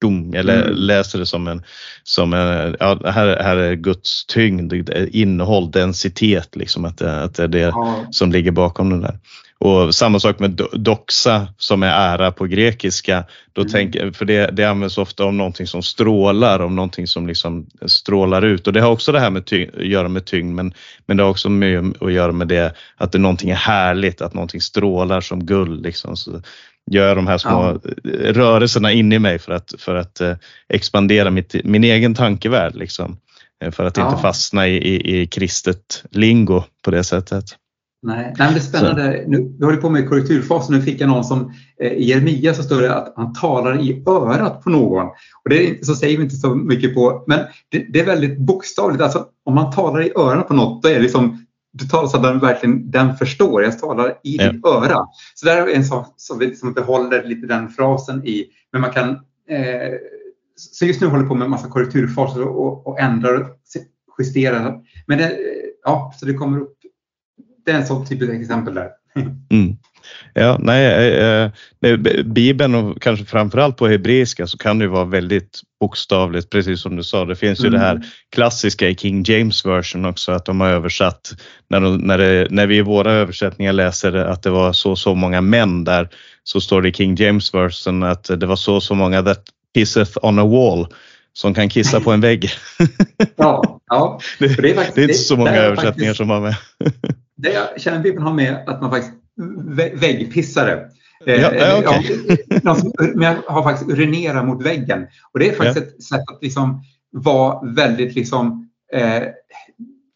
dom. Jag mm. läser det som en, som en ja, här, här är Guds tyngd, innehåll, densitet, liksom att att det är det ja. som ligger bakom den där. Och samma sak med doxa som är ära på grekiska. Då mm. tänk, för det, det används ofta om någonting som strålar, om någonting som liksom strålar ut. Och det har också det här med tyng, att göra med tyngd, men, men det har också med att göra med det att det någonting är härligt, att någonting strålar som guld. Liksom. Så gör jag de här små ja. rörelserna in i mig för att, för att eh, expandera mitt, min egen tankevärld. Liksom. Eh, för att ja. inte fastna i, i, i kristet lingo på det sättet. Nej, Nej det är spännande. Nu, vi håller på med korrekturfasen. Nu fick jag någon som eh, i Jeremia så står det att han talar i örat på någon. Och det är, så säger vi inte så mycket på, men det, det är väldigt bokstavligt. Alltså, om man talar i örat på något, då är det liksom du talar så att den verkligen den förstår. Jag talar i ja. ditt öra. Så där är en sak som vi liksom behåller lite den frasen i. Men man kan eh, så just nu håller jag på med en massa korrekturfaser och, och ändrar och justerar. Men det, ja, så det kommer upp det är en sån typ av exempel där. Mm. Ja, nej, eh, eh Bibeln och kanske framförallt på hebreiska så kan det vara väldigt bokstavligt, precis som du sa. Det finns ju mm. det här klassiska i King James version också, att de har översatt, när, de, när, det, när vi i våra översättningar läser att det var så så många män där, så står det i King James version att det var så så många that kisseth on a wall som kan kissa på en vägg. Ja, ja. Det, det, är, faktiskt, det är inte så många översättningar faktiskt, som har med. det jag känner Bibeln har med att man faktiskt väggpissare. Ja, ja, okay. ja, men jag har faktiskt urinera mot väggen. Och det är faktiskt ja. ett sätt att liksom vara väldigt liksom eh,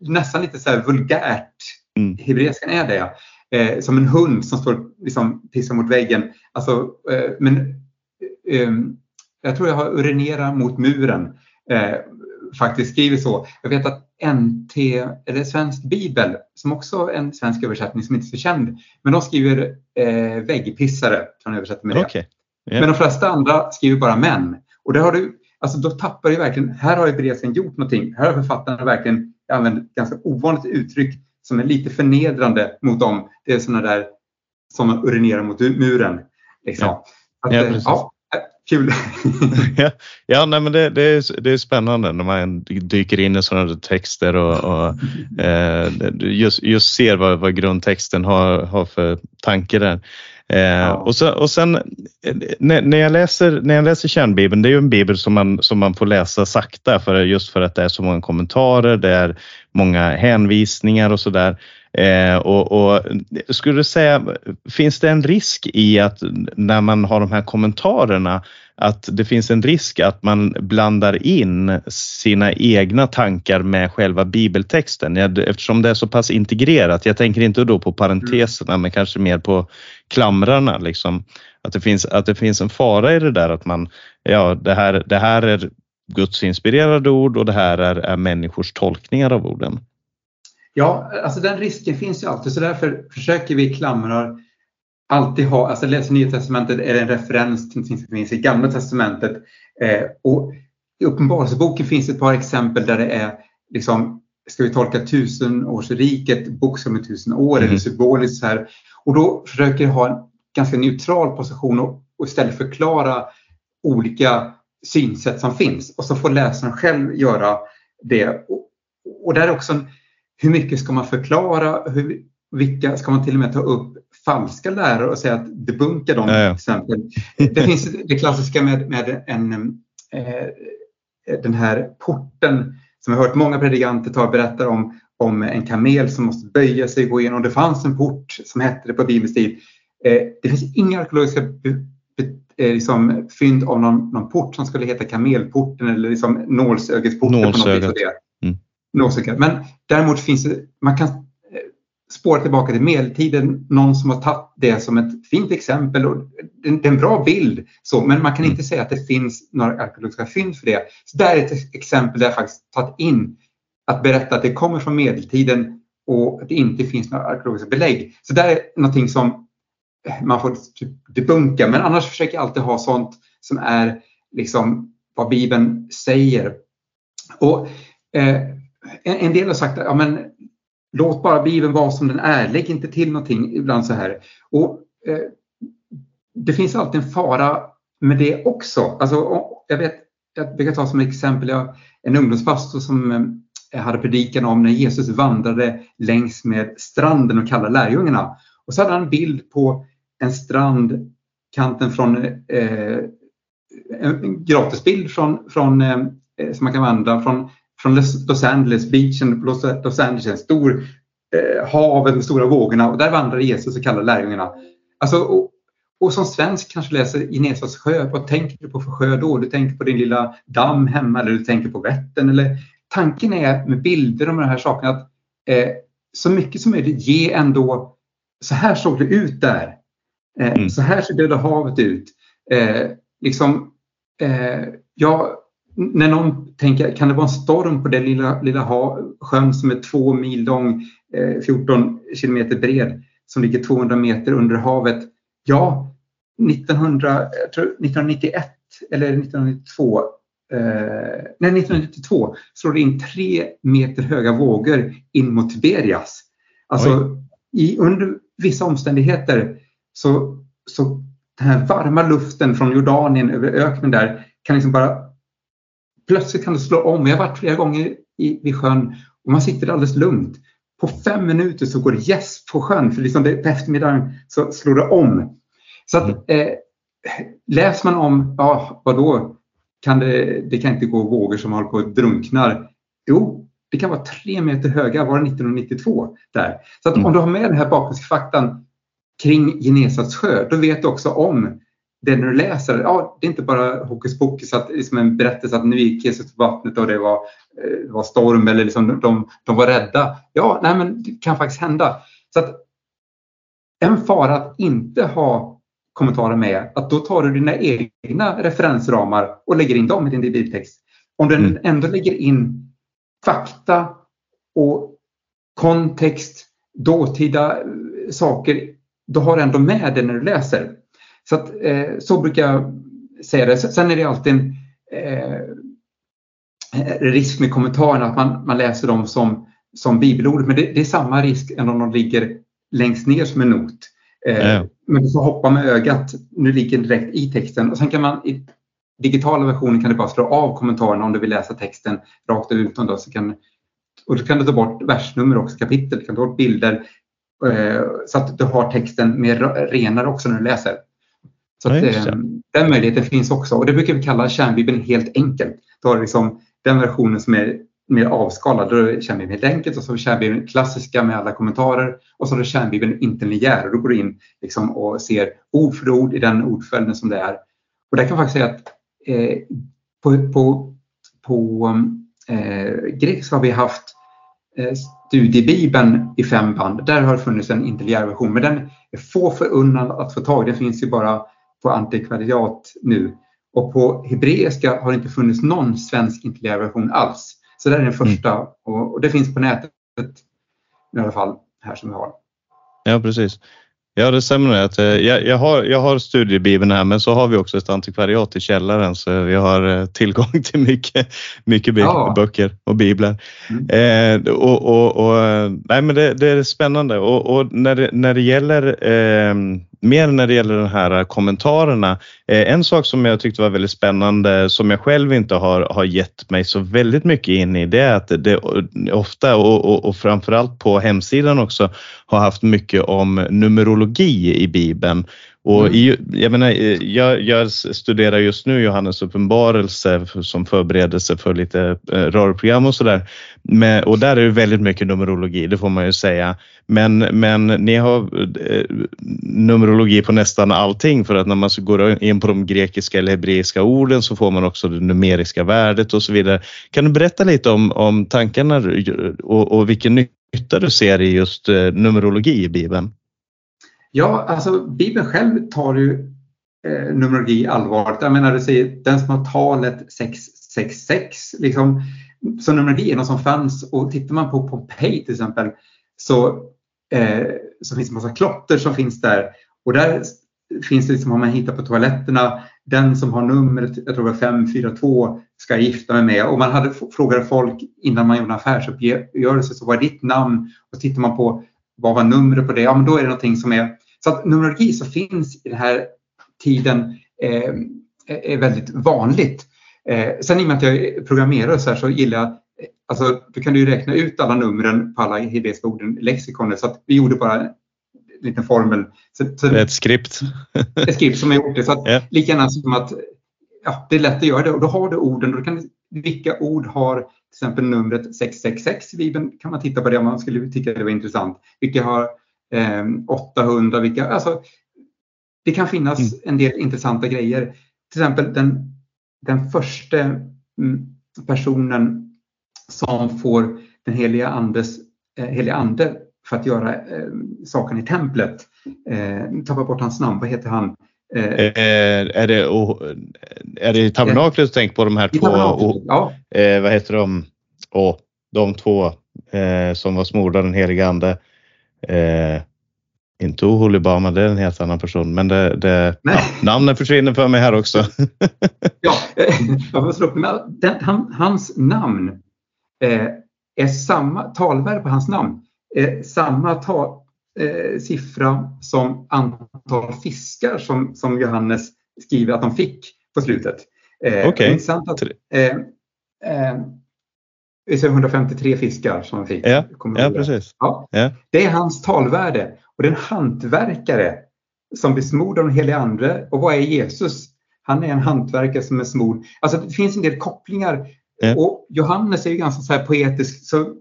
nästan lite så här vulgärt. Mm. Hebreiskan är det. Eh, som en hund som står liksom pissar mot väggen. Alltså, eh, men eh, jag tror jag har urinera mot muren. Eh, faktiskt skriver så. Jag vet att NT, eller Svensk Bibel, som också är en svensk översättning som inte är så känd, men de skriver eh, väggpissare, kan man översätta med det. Okay. Yeah. Men de flesta andra skriver bara män. Och där har du, alltså då tappar du verkligen, här har Hebreersen gjort någonting. Här har författarna verkligen använt ganska ovanligt uttryck som är lite förnedrande mot dem. Det är sådana där som urinerar mot muren. Liksom. Ja. Att, ja, ja, kul. ja, ja nej, men det, det, är, det är spännande när man dyker in i sådana texter och, och eh, just, just ser vad, vad grundtexten har, har för tanke där. Eh, ja. och, så, och sen när, när, jag läser, när jag läser kärnbibeln, det är ju en bibel som man, som man får läsa sakta för, just för att det är så många kommentarer, det är många hänvisningar och sådär. Eh, och, och skulle du säga, finns det en risk i att när man har de här kommentarerna att det finns en risk att man blandar in sina egna tankar med själva bibeltexten eftersom det är så pass integrerat. Jag tänker inte då på parenteserna mm. men kanske mer på klamrarna. Liksom. Att, det finns, att det finns en fara i det där att man, ja det här, det här är Guds inspirerade ord och det här är, är människors tolkningar av orden. Ja, alltså den risken finns ju alltid så därför försöker vi klamrar alltid ha, alltså läser Nya Testamentet är det en referens till något som finns i Gamla Testamentet. Eh, och I Uppenbarelseboken finns ett par exempel där det är liksom, ska vi tolka tusenårsriket bokstavligt tusen år mm. eller symboliskt så här. Och då försöker jag ha en ganska neutral position och, och istället förklara olika synsätt som finns och så får läsaren själv göra det. Och, och där är också en, hur mycket ska man förklara? Hur, vilka, ska man till och med ta upp falska lärare och säga att debunka dem? Ja, ja. exempel. Det finns det klassiska med, med en, eh, den här porten som jag hört många predikanter ta och berätta om, om en kamel som måste böja sig och gå igenom. Det fanns en port som hette det på Bibelns tid. Eh, det finns inga arkeologiska eh, liksom, fynd av någon, någon, port som skulle heta kamelporten eller liksom nålsögetsporten. Nålsögat. Mm. Men däremot finns det, man kan spåra tillbaka till medeltiden, någon som har tagit det som ett fint exempel och det är en bra bild. Så, men man kan inte säga att det finns några arkeologiska fynd för det. Så där är ett exempel där jag faktiskt tagit in att berätta att det kommer från medeltiden och att det inte finns några arkeologiska belägg. Så där är någonting som man får typ debunka, men annars försöker jag alltid ha sånt som är liksom vad Bibeln säger. Och eh, en, del har sagt att ja, men Låt bara Bibeln vara som den är, lägg inte till någonting ibland så här. Och, eh, det finns alltid en fara med det också. Alltså, jag, vet, jag brukar ta som exempel jag, en ungdomspastor som eh, hade predikan om när Jesus vandrade längs med stranden och kallade lärjungarna. Och så hade han en bild på en strand, kanten från eh, en gratisbild från, från, eh, som man kan vandra från från Los Angeles, beachen Los Angeles, stor eh, havet med stora vågorna och där vandrar Jesus och kallar lärjungarna. Alltså, och, och som svensk kanske läser Genesars sjö, vad tänker du på för sjö då? Du tänker på din lilla damm hemma eller du tänker på Vättern. Eller, tanken är med bilder och med de här sakerna att eh, så mycket som möjligt ge ändå, så här såg det ut där. Eh, mm. Så här ser Döda havet ut. Eh, liksom, eh, jag när någon tänker, kan det vara en storm på den lilla, lilla sjön som är två mil lång, eh, 14 kilometer bred, som ligger 200 meter under havet? Ja, 1900, tror, 1991 eller 1992 eh, nej, 1992 slår det in tre meter höga vågor in mot Tiberias. Alltså, i, under vissa omständigheter så, så den här varma luften från Jordanien över öknen där kan liksom bara plötsligt kan det slå om. Jag har varit flera gånger i, vid sjön och man sitter alldeles lugnt. På fem minuter så går det gäss på sjön för liksom det, på eftermiddagen så slår det om. Så att, mm. eh, läser man om, ja vadå, kan det, det kan inte gå vågor som håller på att drunknar. Jo, det kan vara tre meter höga, var det 1992 där. Så att mm. om du har med den här bakgrundsfaktan kring Genesats sjö, då vet du också om det när du läser, ja, det är inte bara hokus pokus, att, liksom en berättelse att nu gick Jesus på vattnet och det var, eh, var storm eller liksom de, de var rädda. Ja, nej men det kan faktiskt hända. Så att en fara att inte ha kommentarer med, att då tar du dina egna referensramar och lägger in dem i din bibeltext. Om du mm. ändå lägger in fakta och kontext, dåtida saker, då har du ändå med det när du läser. Så, att, eh, så brukar jag säga det. Sen är det alltid en eh, risk med kommentarerna att man, man läser dem som, som bibelord. Men det, det, är samma risk än om de ligger längst ner som en not. Eh, Men du får hoppa med ögat. Nu ligger den direkt i texten och sen kan man i digitala versionen kan du bara slå av kommentarerna om du vill läsa texten rakt ut. Då, så kan, och så kan du ta bort versnummer också, kapitel, du kan ta bort bilder eh, så att du har texten mer renare också när du läser. Så att, eh, den möjligheten finns också och det brukar vi kalla kärnbibeln helt enkelt. Då har liksom den versionen som är mer avskalad, då är kärnbibeln helt enkelt och så kärnbibeln klassiska med alla kommentarer och så har du kärnbibeln interlinjär och då går du in liksom och ser ord för ord i den ordföljden som det är. Och där kan jag faktiskt säga att eh, på, på, på eh, grekiska har vi haft eh, studiebibeln i fem band. Där har det funnits en interlinjär version men den är få förunnad att få tag. Den finns ju bara på antikvariat nu. Och på hebreiska har det inte funnits någon svensk interlinjär version alls. Så det är den mm. första mm. och, och, det finns på nätet i alla fall här som vi har. Ja precis. Ja det stämmer. Att, eh, jag, jag, har, jag har studiebibeln här men så har vi också ett antikvariat i källaren så vi har eh, tillgång till mycket, mycket ja. böcker och biblar. Mm. Eh, och, och, och, nej, men det, det är spännande och, och, när, det, när det gäller eh, mer när det gäller de här eh, kommentarerna. Eh, en sak som jag tyckte var väldigt spännande som jag själv inte har, har gett mig så väldigt mycket in i det är att det eh, ofta och, och, och framförallt på hemsidan också har haft mycket om numerologi i Bibeln och mm. i, jag, menar, jag, jag, studerar just nu Johannes uppenbarelse som förberedelse för lite eh, rörprogram och sådär. Och där är det väldigt mycket numerologi, det får man ju säga. Men, men ni har eh, numerologi på nästan allting för att när man går in på de grekiska eller hebreiska orden så får man också det numeriska värdet och så vidare. Kan du berätta lite om, om tankarna och, och vilken nytta du ser i just eh, numerologi i Bibeln? Ja, alltså Bibeln själv tar ju eh, numerologi allvarligt. Jag menar, du säger den som har talet 666. Liksom, så numerologi är något som fanns och tittar man på Pompeji till exempel så, eh, så finns det massa klotter som finns där och där finns det liksom om man hittar på toaletterna den som har numret, jag tror det var 542, ska jag gifta mig med. Och man hade frågat folk innan man gjorde en affärsuppgörelse, så vad är ditt namn? Och tittar man på vad var numret på det? Ja, men då är det någonting som är så att numerologi som finns i den här tiden eh, är väldigt vanligt. Eh, sen i och med att jag är programmerare så, här, så gillar jag Alltså, du kan ju räkna ut alla numren på alla hebreiska orden i lexikonet så att vi gjorde bara en liten formel. Så, så, ett skript. ett skript som har gjort det. Så att, yeah. Lika gärna som att ja, det är lätt att göra det och då har du orden. Då kan, vilka ord har till exempel numret 666 i Bibeln? Kan man titta på det om man skulle tycka det var intressant. Vilka har 800, ehm, vilka, alltså, det kan finnas mm. en del intressanta grejer. Till exempel den, den första mm, personen som får den heliga andes eh, heliga ande för att göra eh, saken i templet. Eh, tappar bort hans namn, vad heter han? Eh, eh är, det, oh, är det tabernaklet du tänker på de här två? Oh, ja. eh, vad heter de? Oh, de två eh, som var smorda den heliga ande. Eh, inte Oholibama, det är en helt annan person, men det, det ja, namnen försvinner för mig här också. ja, jag får den, han, hans namn eh, är samma, talvärde på hans namn, är samma ta, eh, siffra som antal fiskar som, som Johannes skriver att de fick på slutet. Eh, Okej. Okay. Det är 153 fiskar som han fick. Ja, ja precis. Ja. ja. Det är hans talvärde. Och det är en hantverkare som blir smord av den helige Ande. Och vad är Jesus? Han är en hantverkare som är smord. Alltså det finns en del kopplingar. Ja. Och Johannes är ju ganska så här poetisk. Så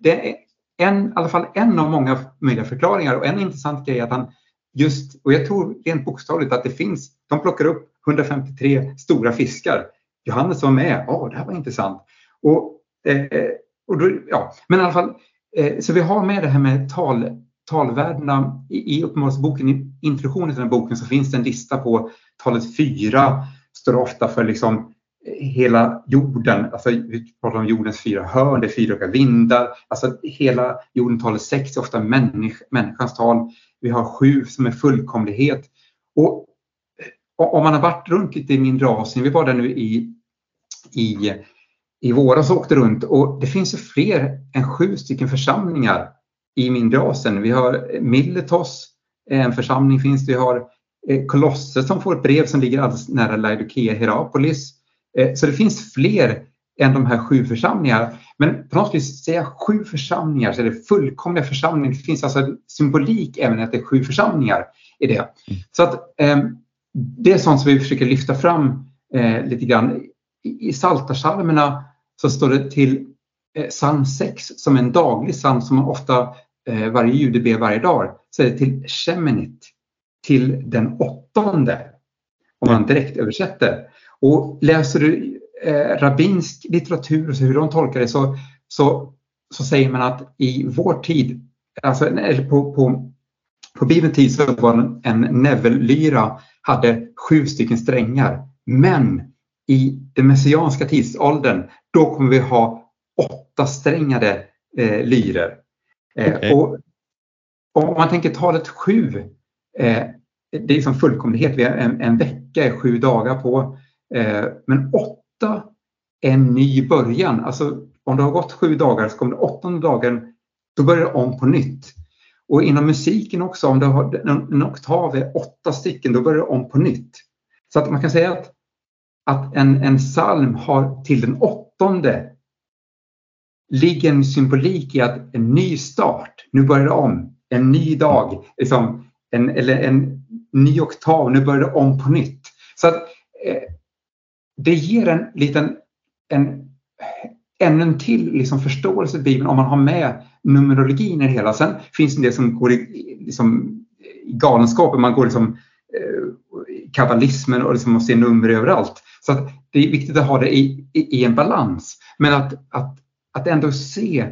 det är en, i alla fall en av många möjliga förklaringar. Och en intressant grej är att han just, och jag tror rent bokstavligt att det finns, de plockar upp 153 stora fiskar. Johannes var med, ja oh, det här var intressant. Och Eh, och då, ja. Men i alla fall, eh, så vi har med det här med tal, talvärdena. I, i Uppenbarelseboken, i introduktionen till den här boken, så finns det en lista på talet fyra. Står ofta för liksom eh, hela jorden, alltså vi pratar om jordens fyra hörn, det är fyra olika vindar. Alltså hela jorden talet sex är ofta människ, människans tal. Vi har sju som är fullkomlighet. Och eh, om man har varit runt lite i mindre Asien, vi var där nu i, i i våras åkte runt och det finns ju fler än sju stycken församlingar i mindre Asien. Vi har Miletos en församling finns det. Vi har eh, Kolosser som får ett brev som ligger alldeles nära Laodikea Hierapolis. Eh, så det finns fler än de här sju församlingarna. Men på något vis säga sju församlingar så är det fullkomliga församlingar. Det finns alltså symbolik även att det är sju församlingar i det. Så att eh, det är sånt som vi försöker lyfta fram eh, lite grann. I, i Saltarsalmerna så står det till eh, psalm 6 som en daglig psalm som man ofta eh, varje jude ber varje dag. Så är det till Sheminit, till den åttonde. Om man direkt översätter. Och läser du eh, rabbinsk litteratur och hur de tolkar det så, så, så säger man att i vår tid, alltså eller på, på, på Bibelns tid så var en nevellyra hade sju stycken strängar. Men i den messianska tidsåldern, då kommer vi ha åtta strängade eh, lyror. Eh, okay. och, och, om man tänker talet sju, eh, det är som fullkomlighet. Vi har en, en vecka, sju dagar på. Eh, men åtta är en ny början. Alltså om det har gått sju dagar så kommer det åttonde dagen, då börjar det om på nytt. Och inom musiken också, om du har en oktav är åtta stycken, då börjar det om på nytt. Så att man kan säga att, att en, en psalm har till den åttonde ligger en symbolik i att en ny start, nu börjar det om, en ny dag, liksom, en, eller en ny oktav, nu börjar det om på nytt. Så att eh, det ger en liten, en, ännu en till liksom förståelse i Bibeln om man har med numerologin i det hela. Sen finns det en del som går i, liksom, i galenskapen, man går liksom eh, kabbalismen och liksom ser nummer överallt. Så att det är viktigt att ha det i, i, i en balans. Men att, att, att ändå se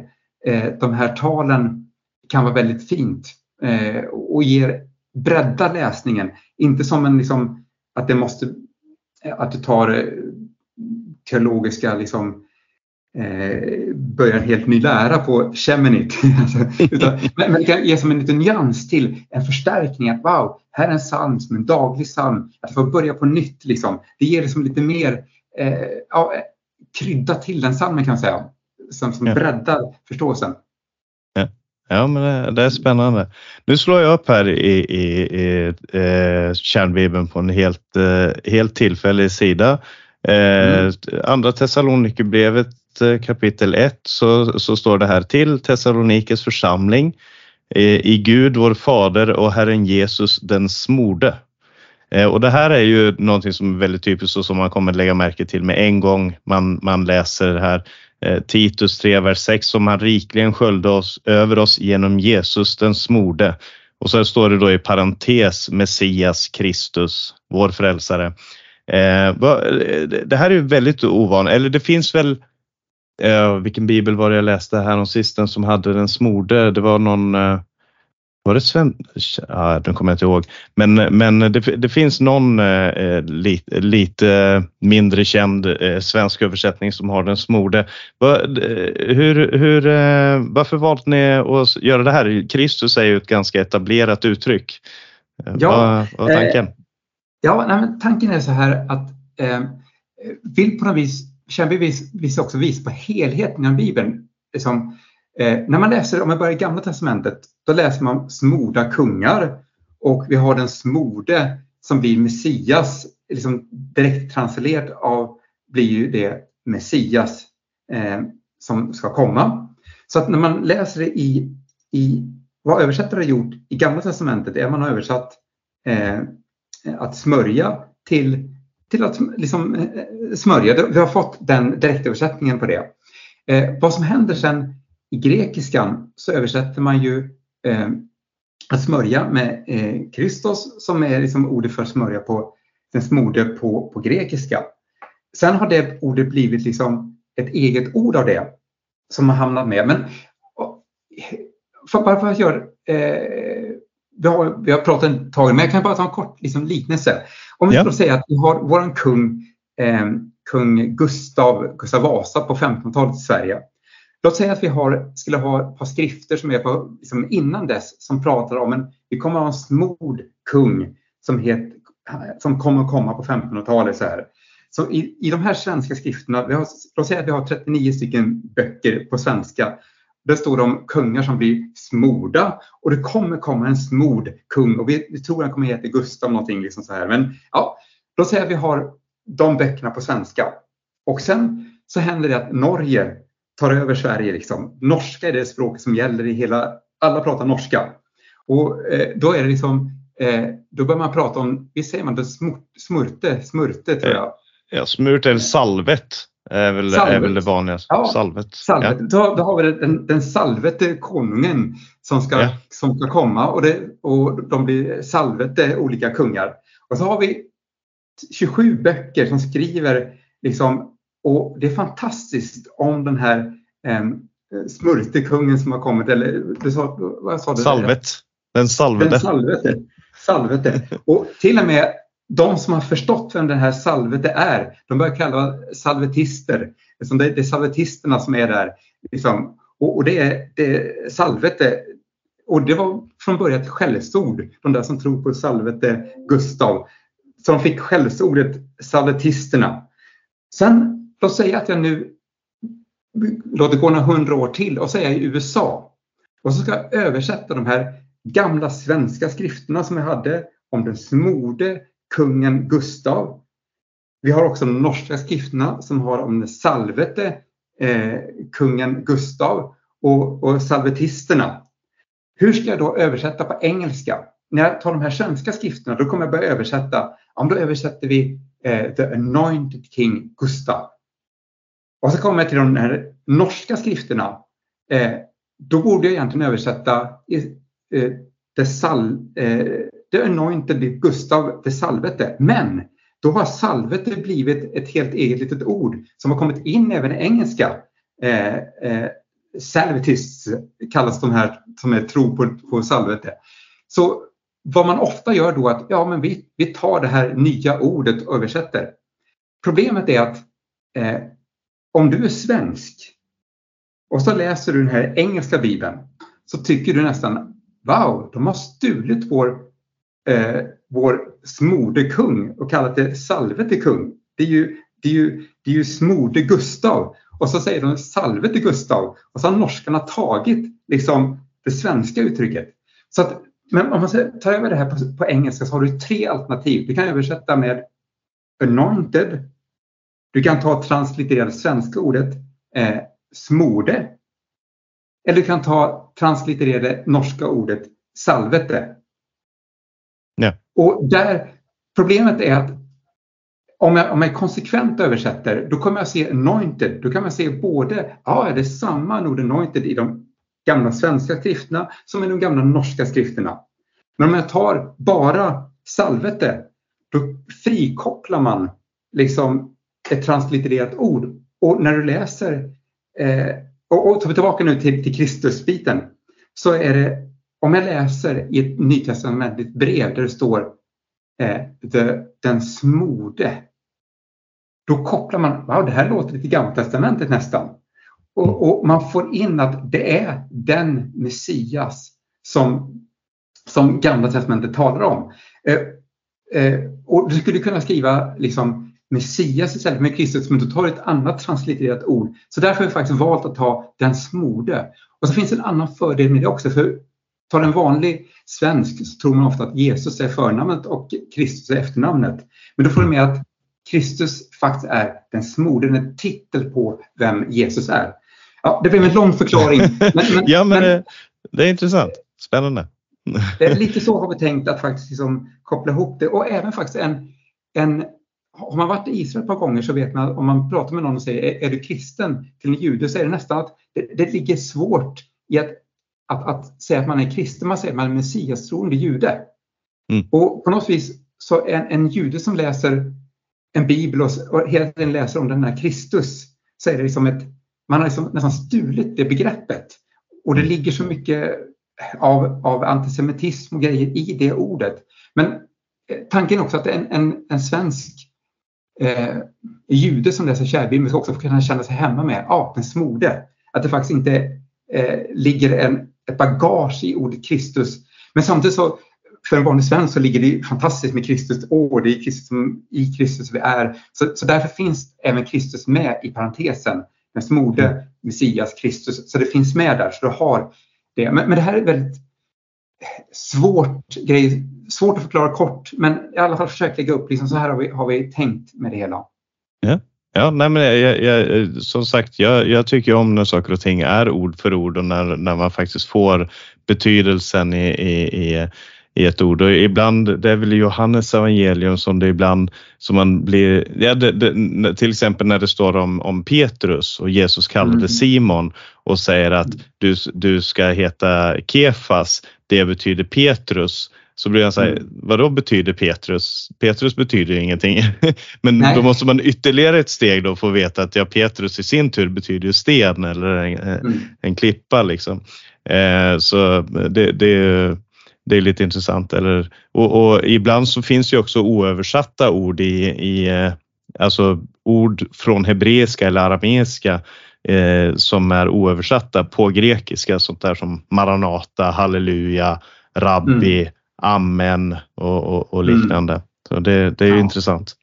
eh, de här talen kan vara väldigt fint eh, och ger bredda läsningen. Inte som en liksom, att det måste att du tar eh, teologiska liksom, eh, börjar en helt ny lära på Chemenit. alltså, men, men det kan ge som en liten nyans till en förstärkning att wow, här är en psalm som en daglig psalm. Att få börja på nytt liksom. Det ger liksom lite mer eh, ja, krydda till den psalmen kan man säga. Som, som ja. breddar förståelsen. Ja. ja, men det är spännande. Nu slår jag upp här i, i, i eh, kärnbibeln på en helt, eh, helt tillfällig sida. Eh, mm. Andra Thessalonikerbrevet Eh, kapitel 1 så, så står det här till Thessalonikes församling eh, i Gud vår fader och Herren Jesus den smorde. Eh, och det här är ju någonting som är väldigt typiskt och som man kommer lägga märke till med en gång man, man läser det här. Eh, Titus 3, vers 6, som han rikligen sköljde oss, över oss genom Jesus den smorde. Och så står det då i parentes Messias Kristus, vår frälsare. Det här är ju väldigt ovanligt, eller det finns väl eh, vilken bibel var det jag läste här om sisten som hade den smorde? Det var någon, eh, var det Sven? Ja, den kommer jag inte ihåg. Men, men det, det finns någon eh, lite, lite mindre känd eh, svensk översättning som har den smorde. Va, hur, hur, eh, varför valde ni att göra det här? Kristus är ju ett ganska etablerat uttryck. Eh, ja, vad var tanken? ja, nej, tanken är så här att vill på något vis kärnbevis också vis på helheten i Bibeln. Liksom, eh, när man läser, om man börjar i Gamla Testamentet, då läser man smorda kungar och vi har den smorde som blir Messias, liksom direkt translerat av blir ju det Messias eh, som ska komma. Så att när man läser det i, i vad översättare har gjort i Gamla Testamentet är man har översatt eh, att smörja till till att liksom, eh, smörja. Vi har fått den direktöversättningen på det. Eh, vad som händer sen i grekiskan så översätter man ju eh, att smörja med eh, Christos som är liksom ordet för smörja på den smorde på, på grekiska. Sen har det ordet blivit liksom ett eget ord av det som har hamnat med. Men för, bara för att göra eh, vi har, vi har pratat ett tag, men jag kan bara ta en kort liksom, liknelse. Om vi ja. skulle säga att vi har vår kung, eh, kung Gustav, Gustav Vasa på 1500-talet i Sverige. Låt säga att vi har, skulle ha ett par skrifter som är på, liksom innan dess som pratar om en, vi kommer att ha en smord kung som, het, som kommer att komma på 1500-talet. Så, här. så i, i de här svenska skrifterna, vi har, låt säga att vi har 39 stycken böcker på svenska där står det om kungar som blir smorda och det kommer komma en smord kung och vi, vi tror han kommer heta Gustav någonting liksom så här. Men ja, då säger vi har de böckerna på svenska. Och sen så händer det att Norge tar över Sverige. Liksom. Norska är det språk som gäller i hela, alla pratar norska. Och eh, då är det liksom, eh, då börjar man prata om, visst säger man det, smurte, smurte tror jag. Ja, smurt eller salvet är väl, salvet. är väl det vanligaste. Ja, salvet. salvet. Ja. Då, då, har vi den, den salvete konungen som ska, ja. som ska komma och, det, och de blir salvete olika kungar. Och så har vi 27 böcker som skriver liksom, och det är fantastiskt om den här eh, smurtekungen som har kommit, eller du sa, vad sa du? Salvet. Den salvete. Den salvete. salvete. Och till och med de som har förstått vem den här salvete är, de börjar kalla salvetister. Det är salvetisterna som är där. Liksom. Och, och det, är, det är salvete. Och det var från början ett skällsord, de där som tror på salvete Gustav. Som fick skällsordet salvetisterna. Sen, låt säga att jag nu låter gå några hundra år till och så är jag i USA. Och så ska jag översätta de här gamla svenska skrifterna som jag hade om den smorde kungen Gustav. Vi har också de norska skrifterna som har om den salvete eh, kungen Gustav och, och salvetisterna. Hur ska jag då översätta på engelska? När jag tar de här svenska skrifterna då kommer jag börja översätta. Ja, då översätter vi eh, The Anointed King Gustav. Och så kommer jag till de här norska skrifterna. Eh, då borde jag egentligen översätta eh, the, sal, eh, the Anointed Gustav the Salvete. Men då har salvete blivit ett helt eget litet ord som har kommit in även i engelska. Eh, eh, salvetists kallas de här som är tro på, på salvete. Så vad man ofta gör då är att ja, men vi, vi tar det här nya ordet och översätter. Problemet är att eh, om du är svensk och så läser du den här engelska bibeln så tycker du nästan wow, de har stulit vår, eh, vår smorde och kallat det salvete kung. Det är ju, det är ju, det är ju smorde Gustav och så säger de salvete Gustav och så har norskarna tagit liksom det svenska uttrycket. Så att, men om man tar över det här på, på engelska så har du tre alternativ. Du kan översätta med anointed. Du kan ta translitererade svenska ordet eh, smorde. Eller du kan ta translitererade norska ordet salvete. Ja. Och där, problemet är att om jag, om jag konsekvent översätter, då kommer jag se anointed. Då kan man se både, ja, det är samma ord anointed i de gamla svenska skrifterna som i de gamla norska skrifterna. Men om jag tar bara salvete, då frikopplar man liksom ett translittererat ord. Och när du läser, eh, och, och tar vi tillbaka nu till, till Kristusbiten, så är det, om jag läser i ett nytestamentligt brev där det står eh, the, den smorde, då kopplar man, wow, det här låter lite Gammaltestamentet nästan. Och, och, man får in att det är den Messias som, som Gamla testamentet talar om. Eh, eh, och du skulle kunna skriva liksom Messias istället med Kristus, men då tar du ett annat translitererat ord. Så därför har vi faktiskt valt att ta den smorde. Och så finns det en annan fördel med det också, för tar en vanlig svensk så tror man ofta att Jesus är förnamnet och Kristus är efternamnet. Men då får du med att Kristus faktiskt är den smorde, en titel på vem Jesus är. Ja, det blev en lång förklaring. Men, men, ja, men, men det är intressant. Spännande. det är lite så har vi tänkt att faktiskt liksom koppla ihop det och även faktiskt en, en har man varit i Israel ett par gånger så vet man att om man pratar med någon och säger är, är du kristen till en jude så är det nästan att det, det ligger svårt i att, att, att, säga att man är kristen. Man säger att man är messiastroende jude. Mm. Och på något vis så en, en jude som läser en bibel och, och hela tiden läser om den här Kristus så är det liksom ett, man har liksom nästan stulit det begreppet. Och det ligger så mycket av, av antisemitism och grejer i det ordet. Men eh, tanken är också att en, en, en svensk eh, jude som läser kärbibeln ska också kunna känna sig hemma med apens smorde. Att det faktiskt inte eh, ligger en, ett bagage i ordet Kristus. Men samtidigt så för en vanlig svensk så ligger det fantastiskt med Kristus. Åh, det är Kristus som, i Kristus vi är. Så, så därför finns även Kristus med i parentesen den smorde Messias, Kristus. Så det finns med där, så du har det. Men, men det här är väldigt svårt grej, svårt att förklara kort, men i alla fall försök lägga upp, liksom så här har vi, har vi tänkt med det hela. Ja. Ja, nej men jag, jag, som sagt, jag, jag tycker om när saker och ting är ord för ord och när, när man faktiskt får betydelsen i, i, i, i ett ord. Och ibland, det är väl Johannes evangelium som det ibland som man blir, ja, det, det, till exempel när det står om, om Petrus och Jesus kallade mm. Simon och säger att du, du ska heta Kefas, det betyder Petrus. Så blir jag så här, mm. vad då betyder Petrus? Petrus betyder ingenting. Men Nej. då måste man ytterligare ett steg då få veta att ja, Petrus i sin tur betyder sten eller en, mm. en klippa liksom. Eh, så det, det, det är lite intressant. Eller, och, och, ibland så finns ju också oöversatta ord i, i eh, alltså ord från hebreiska eller arameiska eh, som är oöversatta på grekiska, sånt där som Maranata, halleluja, rabbi, mm amen och, och, och liknande. Mm. Så det, det är ju ja. intressant.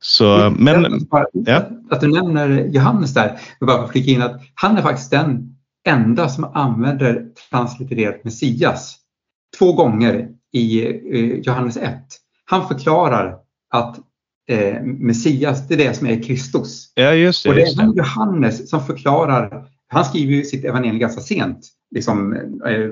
Så, men, ja. Att du nämner Johannes där, jag bara flika in att han är faktiskt den enda som använder translittererat Messias två gånger i eh, Johannes 1. Han förklarar att eh, Messias, det är det som är Kristus. Ja, just det, och det är det. Johannes som förklarar, han skriver ju sitt evangelium ganska sent, liksom, eh,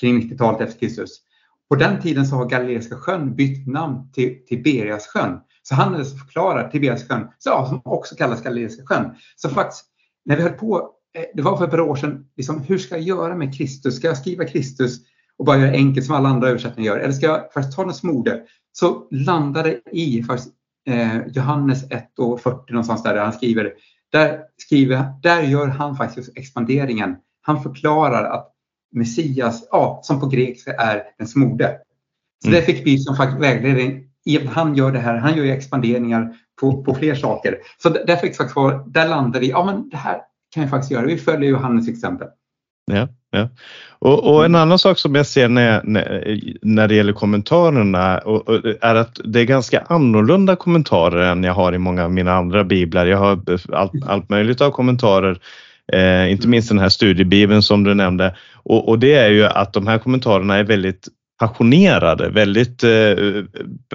kring 90-talet efter Kristus. På den tiden så har Galileiska sjön bytt namn till Tiberias sjön. Så han förklarar Tiberias sjön, som också kallas Galileiska sjön. Så faktiskt, när vi höll på, eh, det var för ett par år sedan, liksom, hur ska jag göra med Kristus? Ska jag skriva Kristus och bara göra enkelt som alla andra översättningar gör? Eller ska jag faktiskt ta något smorde? Så landade i faktiskt, eh, Johannes 1 och 40 någonstans där, där han skriver, där, skriver, där gör han faktiskt expanderingen. Han förklarar att Messias, ja, som på grekiska är den smorde. Så mm. det fick vi som faktiskt vägledning han gör det här, han gör ju expanderingar på, på fler saker. Så där fick faktiskt vara, där landade vi, ja men det här kan vi faktiskt göra, vi följer Johannes exempel. Ja, ja. Och, och, en annan sak som jag ser när, när, när det gäller kommentarerna och, och, är att det är ganska annorlunda kommentarer än jag har i många av mina andra biblar. Jag har allt, allt möjligt av kommentarer Eh, inte minst den här studiebibeln som du nämnde. Och, och, det är ju att de här kommentarerna är väldigt passionerade, väldigt eh,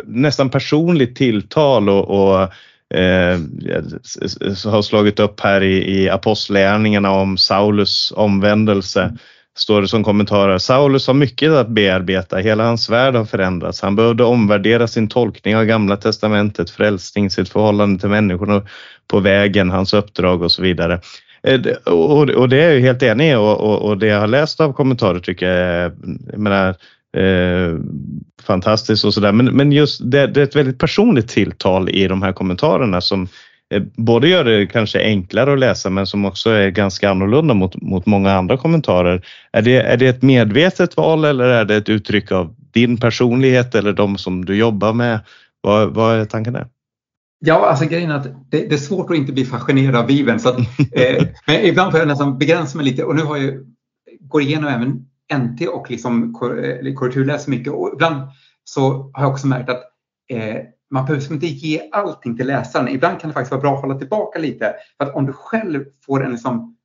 nästan personligt tilltal och, och eh, har slagit upp här i, i apostlärningarna om Saulus omvändelse. Står det som kommentarer. Saulus har mycket att bearbeta. Hela hans värld har förändrats. Han behövde omvärdera sin tolkning av Gamla testamentet, frälsning, sitt förhållande till människorna på vägen, hans uppdrag och så vidare. Eh, och, det är jag helt enig i och, och, det jag har läst av kommentarer tycker jag är jag menar, eh, fantastiskt och sådär. Men, men just det, det, är ett väldigt personligt tilltal i de här kommentarerna som eh, både gör det kanske enklare att läsa men som också är ganska annorlunda mot, mot många andra kommentarer. Är det, är det ett medvetet val eller är det ett uttryck av din personlighet eller de som du jobbar med? Vad, vad är tanken där? Ja, alltså grejen är att det, det, är svårt att inte bli fascinerad av Bibeln. Så att, eh, men ibland får jag nästan begränsa mig lite och nu har jag går igenom även NT och liksom eh, korrekturläser mycket och ibland så har jag också märkt att eh, man behöver inte ge allting till läsaren. Ibland kan det faktiskt vara bra att hålla tillbaka lite. För att om du själv får en liksom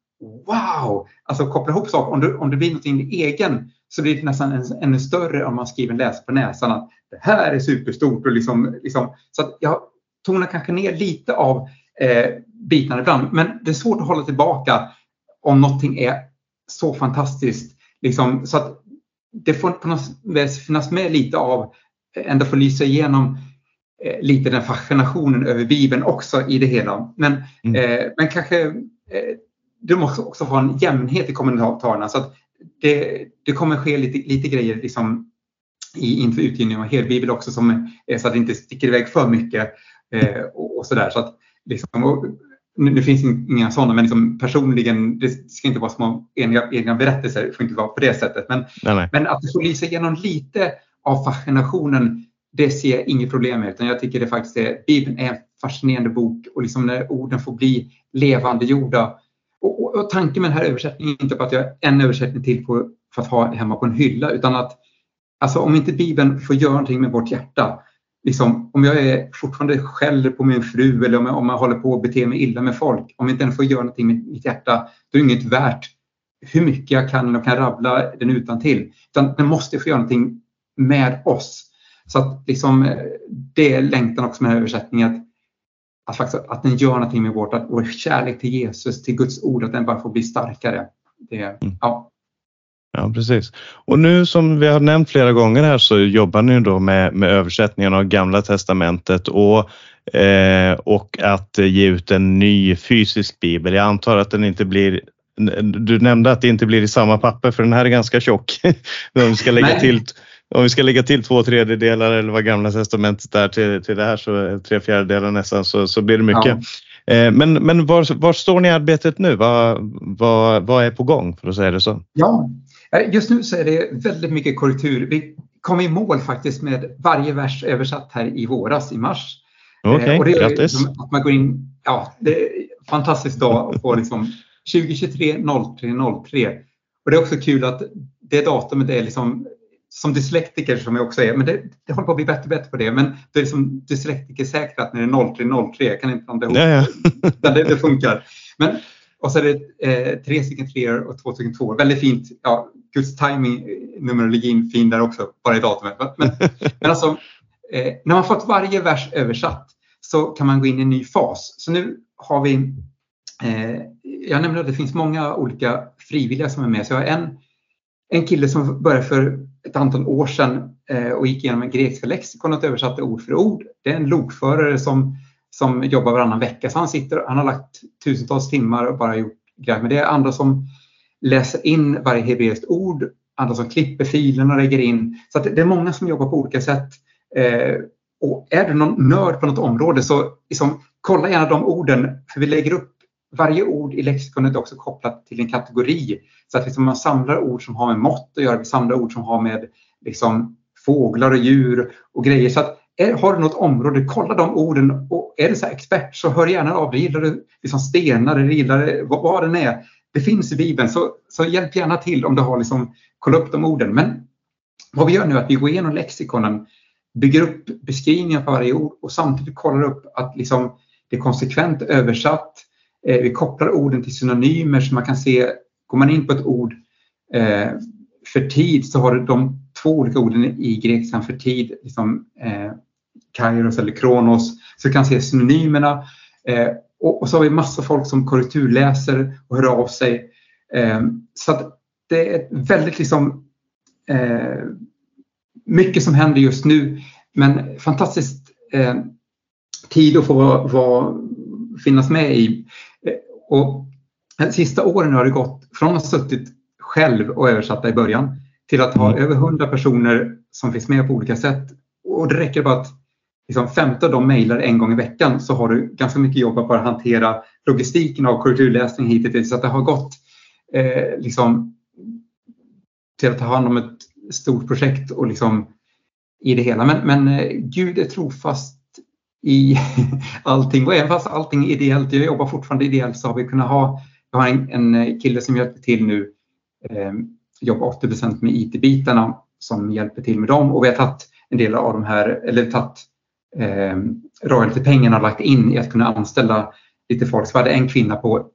wow, alltså koppla ihop saker. Om, du, om det blir någonting egen så blir det nästan ännu större om man skriver en läs på näsan att det här är superstort. Och liksom, liksom, så att jag tonar kanske ner lite av eh, bitarna ibland. Men det är svårt att hålla tillbaka om någonting är så fantastiskt. Liksom, så att det får på något vis finnas med lite av, eh, ändå få lysa igenom eh, lite den fascinationen över Bibeln också i det hela. Men, mm. eh, men kanske eh, du måste också få en jämnhet i kommentarerna så att det, det kommer ske lite, lite grejer liksom i, inför utgivningen av helbibel också som, så att det inte sticker iväg för mycket eh, och, och sådär. Så att, liksom, och, nu, nu, finns inga sådana, men liksom personligen, det ska inte vara små egna, egna berättelser, det får inte vara på det sättet. Men, nej, nej. men att det får lysa igenom lite av fascinationen, det ser jag inget problem med. Utan jag tycker det faktiskt är, Bibeln är en fascinerande bok och liksom när orden får bli levande gjorda. Och, och, och tanken med den här översättningen är inte på att jag har en översättning till på, för att ha hemma på en hylla, utan att alltså, om inte Bibeln får göra någonting med vårt hjärta, liksom, om jag är fortfarande skäller på min fru eller om jag, om jag håller på att bete mig illa med folk, om jag inte får göra någonting med mitt hjärta, då är det inget värt hur mycket jag kan och kan rabbla den utan till. Utan den måste få göra någonting med oss. Så att liksom, det är längtan också med den här översättningen. Att, att, faktiskt, att den gör någonting med vårt, att vår kärlek till Jesus, till Guds ord, att den bara får bli starkare. Det, mm. ja. Ja, precis. Och nu som vi har nämnt flera gånger här så jobbar ni då med, med översättningen av Gamla Testamentet och, eh, och att ge ut en ny fysisk bibel. Jag antar att den inte blir du nämnde att det inte blir i samma papper för den här är ganska tjock. om, vi ska lägga till, om vi ska lägga till två tredjedelar eller vad Gamla Testamentet är till, till det här, så tre fjärdedelar nästan, så, så blir det mycket. Ja. Eh, men, men var, var står ni i arbetet nu? Vad, vad, vad är på gång för att säga det så? Ja, just nu så är det väldigt mycket korrektur. Vi kom i mål faktiskt med varje vers översatt här i våras i mars. Eh, Okej, okay, grattis. Att man går in, ja, det är en fantastisk dag att få liksom 2023 03 03. Och det är också kul att det datumet är liksom som dyslektiker som jag också är, men det, det håller på att bli bättre och bättre på det. Men det är liksom dyslektikersäkrat när det är 0303. Jag kan inte blanda ihop ja, ja. det. Det funkar. Men och så är det eh, tre stycken treor och två stycken tvåor. Väldigt fint. Ja, Guds timing, numerologin fin där också, bara i datumet. Men, men alltså, eh, när man fått varje vers översatt så kan man gå in i en ny fas. Så nu har vi, eh, jag nämnde att det finns många olika frivilliga som är med. Så jag har en, en kille som började för ett antal år sedan eh, och gick igenom en grekiska lexikon och översatte ord för ord. Det är en lokförare som som jobbar varannan vecka. Så han, sitter, han har lagt tusentals timmar och bara gjort grejer. Men det är andra som läser in varje hebreiskt ord, andra som klipper filerna och lägger in. Så det är många som jobbar på olika sätt. Eh, och är du någon nörd på något område så liksom, kolla gärna de orden, för vi lägger upp varje ord i lexikonet är också kopplat till en kategori. Så att liksom man samlar ord som har med mått att göra, vi samlar ord som har med liksom, fåglar och djur och grejer. Så att är, har du något område, kolla de orden och är du så expert så hör gärna av dig. Gillar du liksom stenar eller gillar du vad, vad den är. Det finns i Bibeln så, så hjälp gärna till om du har liksom, kolla upp de orden. Men vad vi gör nu är att vi går igenom lexikonen, bygger upp beskrivningar på varje ord och samtidigt kollar upp att liksom, det är konsekvent översatt. Eh, vi kopplar orden till synonymer så man kan se, går man in på ett ord eh, för tid så har du de två olika orden i grekiskan för tid, liksom, eh, Kairos eller Kronos, så du kan se synonymerna. Eh, och, och, så har vi massa folk som korrekturläser och hör av sig. Eh, så det är väldigt liksom eh, mycket som händer just nu, men fantastiskt eh, tid att få vara, vara, finnas med i. Eh, och de sista åren har det gått från att ha suttit själv och översatta i början till att ha mm. över 100 personer som finns med på olika sätt. Och det räcker bara att liksom 15 av dem mejlar en gång i veckan så har du ganska mycket jobb att bara hantera logistiken av korrekturläsning hittills. Så att det har gått eh, liksom, till att ta hand om ett stort projekt och liksom i det hela. Men, men eh, Gud är trofast i allting och även fast allting är ideellt, jag jobbar fortfarande ideellt så har vi kunnat ha, jag har en, en eh, kille som hjälper till nu, eh, jobbar 80% med IT-bitarna som hjälper till med dem och vi har tagit en del av de här, eller tagit eh, royaltypengarna lagt in i att kunna anställa lite folk. Så vi hade en kvinna på,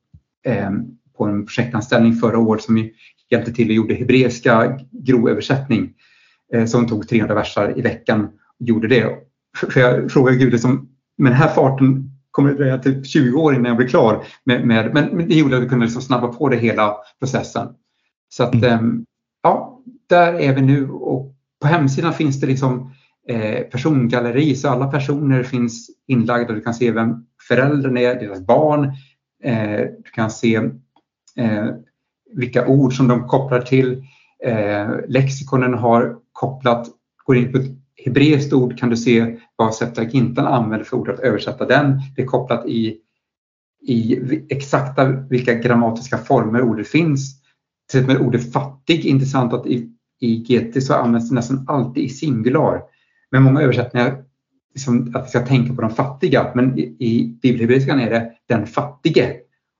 eh, på en projektanställning förra året som hjälpte till och gjorde hebreiska grovöversättning. Eh, så hon tog 300 versar i veckan och gjorde det. För jag frågade Gud, liksom, med den här farten kommer det dröja till 20 år innan jag blir klar. Med, med men, det gjorde att vi kunde liksom snabba på det hela processen. Så att. Ehm, ja, där är vi nu och på hemsidan finns det liksom Eh, persongalleri så alla personer finns inlagda. Du kan se vem föräldern är, deras barn. Eh, du kan se eh, vilka ord som de kopplar till. Eh, lexikonen har kopplat, går in på ett hebreiskt ord kan du se vad Septuagintan använder för ord att översätta den. Det är kopplat i, i exakta vilka grammatiska former ordet finns. Till exempel ordet fattig, intressant att i, i GT så används det nästan alltid i singular. Men många översättningar liksom, att vi ska tänka på de fattiga, men i, i bibelhebreiskan är det den fattige.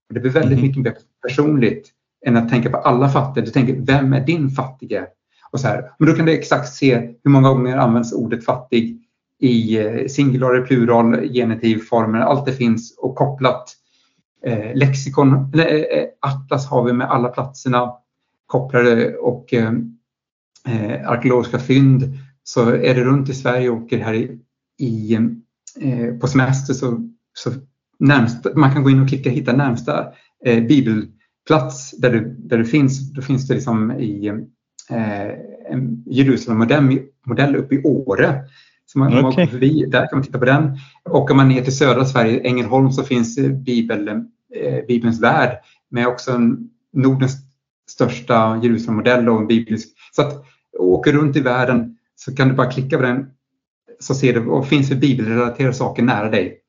Och det blir väldigt mm. mycket mer personligt än att tänka på alla fattiga. Du tänker, vem är din fattige? Och så här. Men då kan du exakt se hur många gånger används ordet fattig i eh, singular, plural, genitivformer. Allt det finns och kopplat. Eh, lexikon, eh, atlas har vi med alla platserna kopplade och eh, arkeologiska fynd. Så är det runt i Sverige och åker här i, i eh, på semester så, så närmsta, man kan gå in och klicka hitta närmsta eh, bibelplats där du, där du finns. Då finns det liksom i eh, en Jerusalem-modell modell uppe i Åre. Så man, okay. man förbi, där kan man titta på den. Åker man ner till södra Sverige, Ängelholm, så finns Bibel, eh, Bibelns värld med också en, Nordens största Jerusalem-modell och en biblisk. Så att åker runt i världen så kan du bara klicka på den så ser du och finns det bibelrelaterade saker nära dig.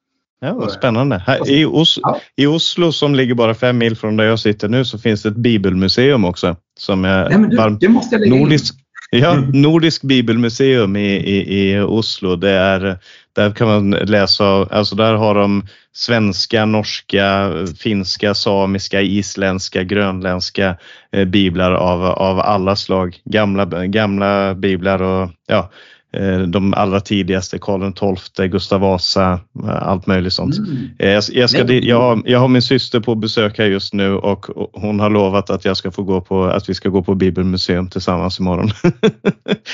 Ja, vad spännande. Här, i, Os ja. I Oslo som ligger bara fem mil från där jag sitter nu så finns det ett bibelmuseum också. Som är Nej, du, varmt, det måste jag lägga nordisk, in. Ja, Nordisk bibelmuseum i, i, i Oslo. Det är, där kan man läsa, alltså där har de svenska, norska, finska, samiska, isländska, grönländska eh, biblar av, av alla slag. Gamla, gamla biblar och ja, Eh, de allra tidigaste, Karl XII, Gustav Vasa, allt möjligt sånt. Mm. Eh, jag, jag, ska, jag, jag har min syster på besök här just nu och hon har lovat att jag ska få gå på, att vi ska gå på Bibelmuseum tillsammans imorgon.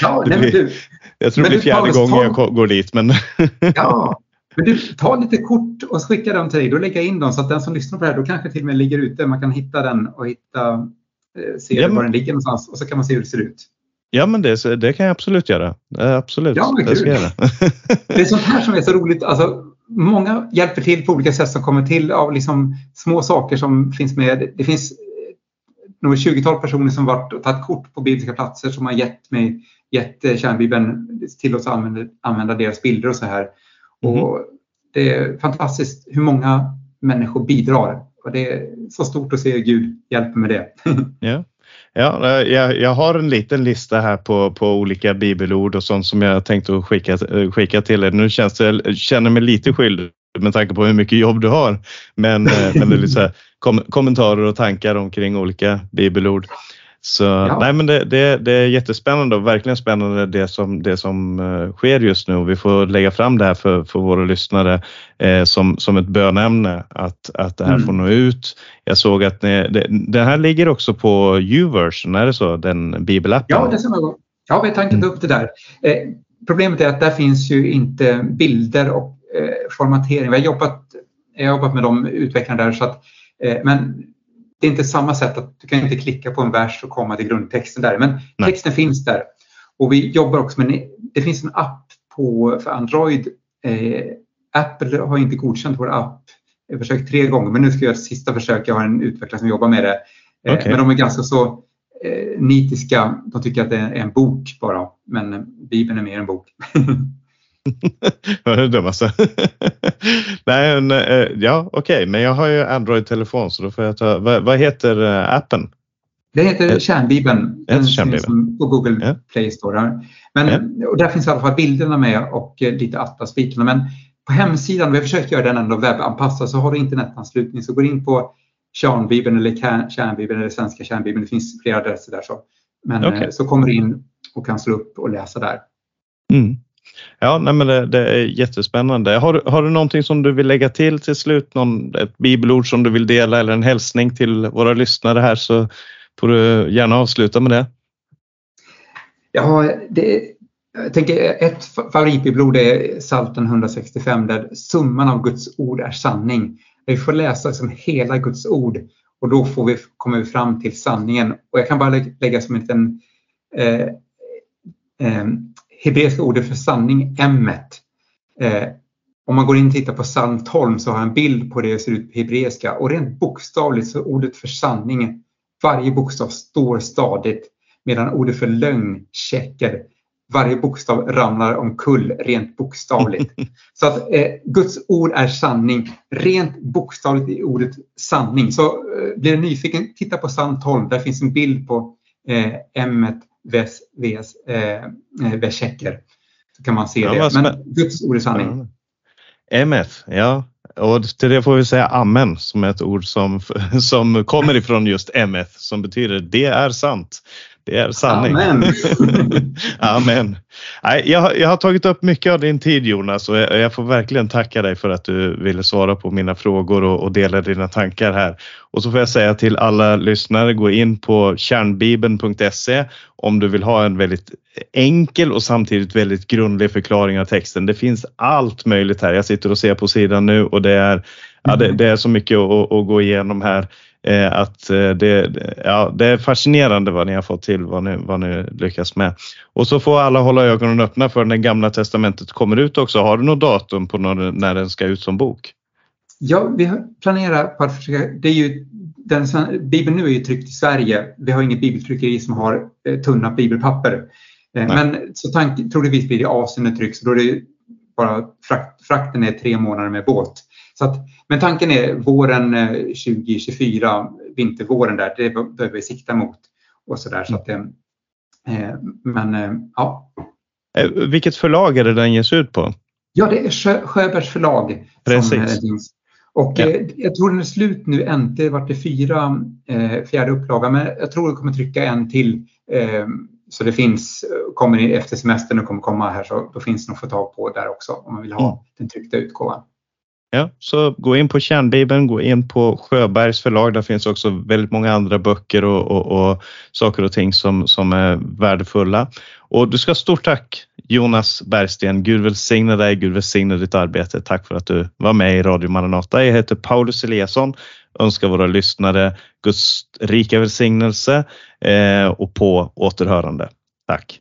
Ja, blir, du, jag tror det blir fjärde gången jag går dit. Men ja, men du, ta lite kort och skicka dem till dig. Då lägger jag in dem så att den som lyssnar på det här, då kanske till och med ligger ute. Man kan hitta den och hitta, se ja, men... var den ligger någonstans och så kan man se hur det ser ut. Ja, men det, det kan jag absolut göra. Absolut. Ja, det, ska jag det är sånt här som är så roligt. Alltså, många hjälper till på olika sätt som kommer till av liksom små saker som finns med. Det finns nog 20-tal personer som varit och tagit kort på bibliska platser som har gett mig gett kärnbibeln till oss att använda, använda deras bilder och så här. Mm. Och det är fantastiskt hur många människor bidrar och det är så stort att se Gud hjälper med det. Ja. Ja, jag, jag, har en liten lista här på, på olika bibelord och sånt som jag tänkte skicka, skicka till er. Nu känns det, jag känner mig lite skyldig med tanke på hur mycket jobb du har. Men, eh, men det är lite så här, kom, kommentarer och tankar omkring olika bibelord. Så ja. nej, men det, det, det, är jättespännande och verkligen spännande det som, det som uh, sker just nu. Vi får lägga fram det här för, för våra lyssnare eh, som, som ett bönämne att, att det här mm. får nå ut. Jag såg att ni, det, det, här ligger också på YouVersion, är det så? Den bibelappen? Ja, det stämmer. Ja, vi har tankat upp det där. Eh, problemet är att där finns ju inte bilder och eh, formatering. Vi har jobbat, jag har jobbat med de utvecklarna där så att eh, men det är inte samma sätt att du kan inte klicka på en vers och komma till grundtexten där. Men Nej. texten finns där. Och vi jobbar också med, det finns en app på, för Android. Eh, Apple har inte godkänt vår app. Jag har försökt tre gånger men nu ska jag göra ett sista försök. Jag har en utvecklare som jobbar med det. Eh, okay. Men de är ganska så eh, nitiska. De tycker att det är en bok bara. Men Bibeln är mer en bok. Vad är det dummaste? Nej, men, eh, ja okej, okay. men jag har ju Android-telefon så då får jag ta, vad, vad heter eh, appen? Det heter Kärnbibeln. Den Kärnbibeln. på Google ja. Play Store. Men, ja. och där finns i alla fall bilderna med och eh, lite atlasbitarna. Men på hemsidan, vi har försökt göra den ändå webbanpassad, så har du internetanslutning så går in på Kärnbibeln eller Kärnbibeln eller Svenska Kärnbibeln. Det finns flera adresser där. Så. Men okay. så kommer du in och kan slå upp och läsa där. Mm. Ja, nej, men det, det, är jättespännande. Har, har du någonting som du vill lägga till till slut? Någon, ett bibelord som du vill dela eller en hälsning till våra lyssnare här så får du gärna avsluta med det. Ja, det, jag tänker ett favoritbibelord är Psaltaren 165 där summan av Guds ord är sanning. Vi får läsa liksom hela Guds ord och då får vi, kommer vi fram till sanningen. Och jag kan bara lägga som en liten eh, eh, hebreiska ordet för sanning, emmet. Eh, om man går in och tittar på 12 så har jag en bild på det hur det ser ut på hebreiska och rent bokstavligt så ordet för sanning, varje bokstav står stadigt medan ordet för lögn, checker, varje bokstav ramlar omkull rent bokstavligt. Så att eh, Guds ord är sanning, rent bokstavligt i ordet sanning. Så eh, blir du nyfiken, titta på 12, där finns en bild på eh, emmet Ves, ves, eh, Veschecker. Så kan man se ja, det. Men Guds ord är sanning. MF, ja. Och till det får vi säga amen som är ett ord som, som kommer ifrån just MF som betyder det är sant. Det är sanning. Amen. Amen. Nej, jag, jag har tagit upp mycket av din tid Jonas och jag, jag, får verkligen tacka dig för att du ville svara på mina frågor och, och dela dina tankar här. Och så får jag säga till alla lyssnare, gå in på kärnbibeln.se om du vill ha en väldigt enkel och samtidigt väldigt grundlig förklaring av texten. Det finns allt möjligt här. Jag sitter och ser på sidan nu och det är, ja, det, det är så mycket att, att gå igenom här. Eh, att eh, det, ja, det är fascinerande vad ni har fått till, vad ni, vad ni lyckas med. Och så får alla hålla ögonen öppna för när Gamla Testamentet kommer ut också. Har du något datum på när, när den ska ut som bok? Ja, vi planerar på att försöka, det är ju, den, Bibeln nu är ju tryckt i Sverige. Vi har inget bibeltryckeri som har eh, tunna bibelpapper. Eh, men så tank, troligtvis blir det Asien det trycks, då är det bara frakt, frakten är tre månader med båt. Så att, men tanken är våren 2024, eh, vintervåren där, det behöver vi sikta mot. Och så där, så att, eh, men eh, ja. Vilket förlag är det den ges ut på? Ja, det är Sjö, Sjöbergs förlag. Precis. och ja. jag tror den är slut nu, äntligen vart det fyra, fjärde upplaga, men jag tror det kommer trycka en till. så det finns, kommer efter semestern och kommer komma här så då finns det nog att få tag på där också om man vill ha mm. den tryckta utgåvan. Ja, så gå in på Kärnbibeln, gå in på Sjöbergs förlag. Där finns också väldigt många andra böcker och, och, och saker och ting som, som är värdefulla. Och du ska ha stort tack Jonas Bergsten. Gud välsigne dig, Gud välsigne ditt arbete. Tack för att du var med i Radio Maranata. Jag heter Paulus Eliasson. Önskar våra lyssnare Guds rika välsignelse eh, och på återhörande. Tack!